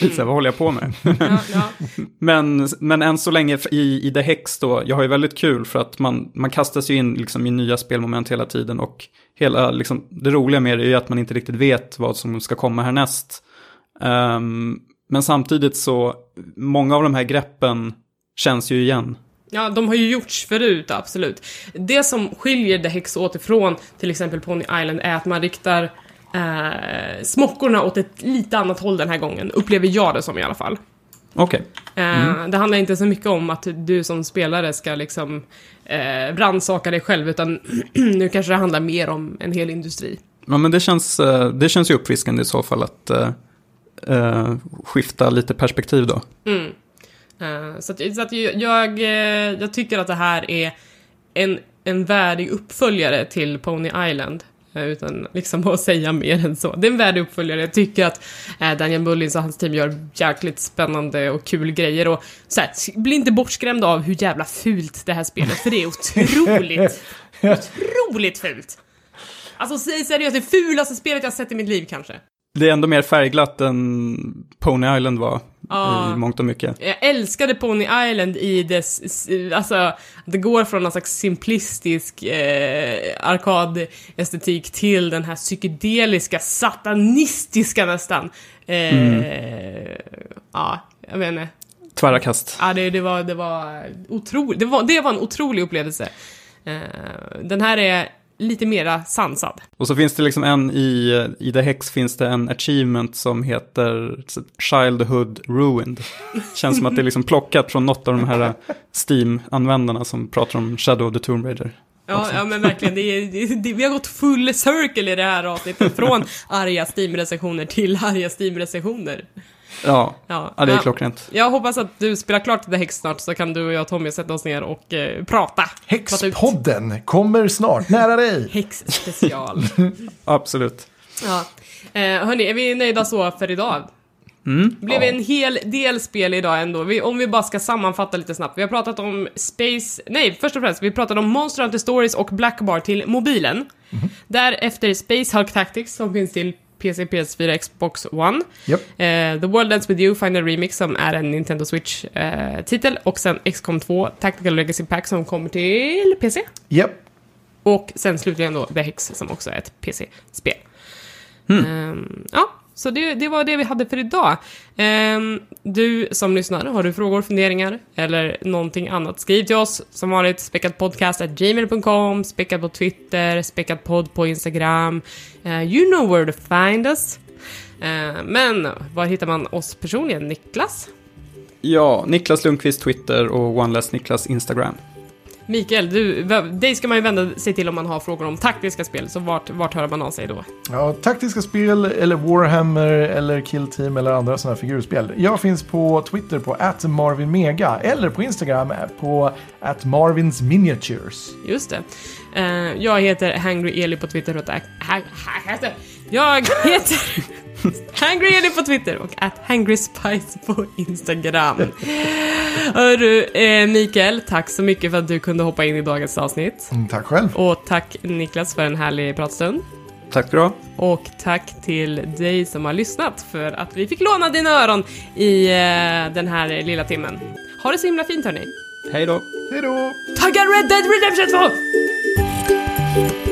S2: Lite så här, vad håller jag på med?
S1: Ja, ja.
S2: men, men än så länge i, i The Hex då, jag har ju väldigt kul för att man, man kastas ju in liksom i nya spelmoment hela tiden och hela, liksom, det roliga med det är ju att man inte riktigt vet vad som ska komma härnäst. Ehm, men samtidigt så, många av de här greppen känns ju igen.
S1: Ja, de har ju gjorts förut, absolut. Det som skiljer The Hex åt ifrån till exempel Pony Island är att man riktar eh, smockorna åt ett lite annat håll den här gången, upplever jag det som i alla fall.
S2: Okej.
S1: Eh, Det handlar inte så mycket om att du som spelare ska liksom eh, rannsaka dig själv, utan nu kanske det handlar mer om en hel industri.
S2: Ja, men det känns, eh, det känns ju uppfriskande i så fall att eh, eh, skifta lite perspektiv då.
S1: Mm. Eh, så att, så att jag, jag, eh, jag tycker att det här är en en värdig uppföljare till Pony Island. eh, Utan liksom att säga mer än så. Det är en värdig uppföljare. Jag tycker att Daniel Mullins och hans team gör jäkligt spännande och kul grejer. Och så här, bli inte bortskrämda av hur jävla fult det här spelet, för det är otroligt, otroligt fult. Alltså säg seriöst, det fulaste spelet jag sett i mitt liv kanske.
S2: Det är ändå mer färgglatt än Pony Island var
S1: Ja.
S2: i mångt och mycket.
S1: Jag älskade Pony Island i dess, alltså, det går från någon slags simplistisk eh, arkadestetik till den här psykedeliska, satanistiska nästan. Eh, Ja, jag vet inte.
S2: Tvära kast.
S1: Ja, det, det var, det var otroligt, det var, det var en otrolig upplevelse. Eh, den här är lite mera sansad.
S2: Och så finns det liksom en i, i The Hex finns det en achievement som heter Childhood Ruined. Känns som att det är liksom plockat från något av de här Steam-användarna som pratar om Shadow of the Tomb Raider.
S1: Ja, ja men verkligen. Det, är- det, det, vi har gått full circle i det här avsnittet. Från arga Steam-recensioner till arga Steam-recensioner.
S2: Ja,
S1: Ja,
S2: ja det är klockrent.
S1: Jag hoppas att du spelar klart The Hex snart så kan du och jag och Tommy sätta oss ner och eh, prata.
S3: Häxpodden kommer snart nära dig.
S1: Hex special.
S2: Absolut.
S1: ja. Eh, hörni, är vi nöjda så för idag?
S2: Mm.
S1: Det blev en hel del spel idag ändå. Vi, om vi bara ska sammanfatta lite snabbt. Vi har pratat om Space... Nej, först och främst, vi pratade om Monster Hunter Stories och Blackbar till mobilen. Därefter Space Hulk Tactics som finns till PC, PS4, Xbox One.
S3: Japp.
S1: Eh, The World Ends With You Final Remix som är en Nintendo Switch-titel. och sen XCOM 2 Tactical Legacy Pack som kommer till PC.
S3: Japp.
S1: Och sen slutligen då The Hex som också är ett PC-spel.
S2: Mm.
S1: Ehm, ja, så det, det var det vi hade för idag. Ehm, du som lyssnar, har du frågor, funderingar eller någonting annat? Skriv till oss som vanligt, speckatpodcast.gmail.com, späckat på Twitter, speckatpodd på Instagram. Eh, you know where to find us. Eh, men var hittar man oss personligen? Niklas?
S2: Ja, Niklas Lundqvist Twitter och OneLess Niklas Instagram.
S1: Mikael, du, dig ska man ju vända sig till om man har frågor om taktiska spel, så vart, vart hör man av sig då?
S3: Ja, taktiska spel eller Warhammer eller Kill Team eller andra sådana figurspel. Jag finns på Twitter på @marvinmega eller på Instagram på @marvinsminiatures.
S1: Just det. Eh, jag heter Hangry Eli på Twitter och Jag heter Hangry Eli på Twitter och at Hangry Spice på Instagram. Hörru, eh, Mikael, tack så mycket för att du kunde hoppa in i dagens avsnitt.
S3: Mm, tack själv.
S1: Och tack Niklas för en härlig pratstund.
S2: Tack ska du ha.
S1: Och tack till dig som har lyssnat för att vi fick låna dina öron i eh, den här lilla timmen. Ha det så himla fint hörni.
S2: Hej då.
S3: Hej då!
S1: Tagga Red Dead Redemption 2!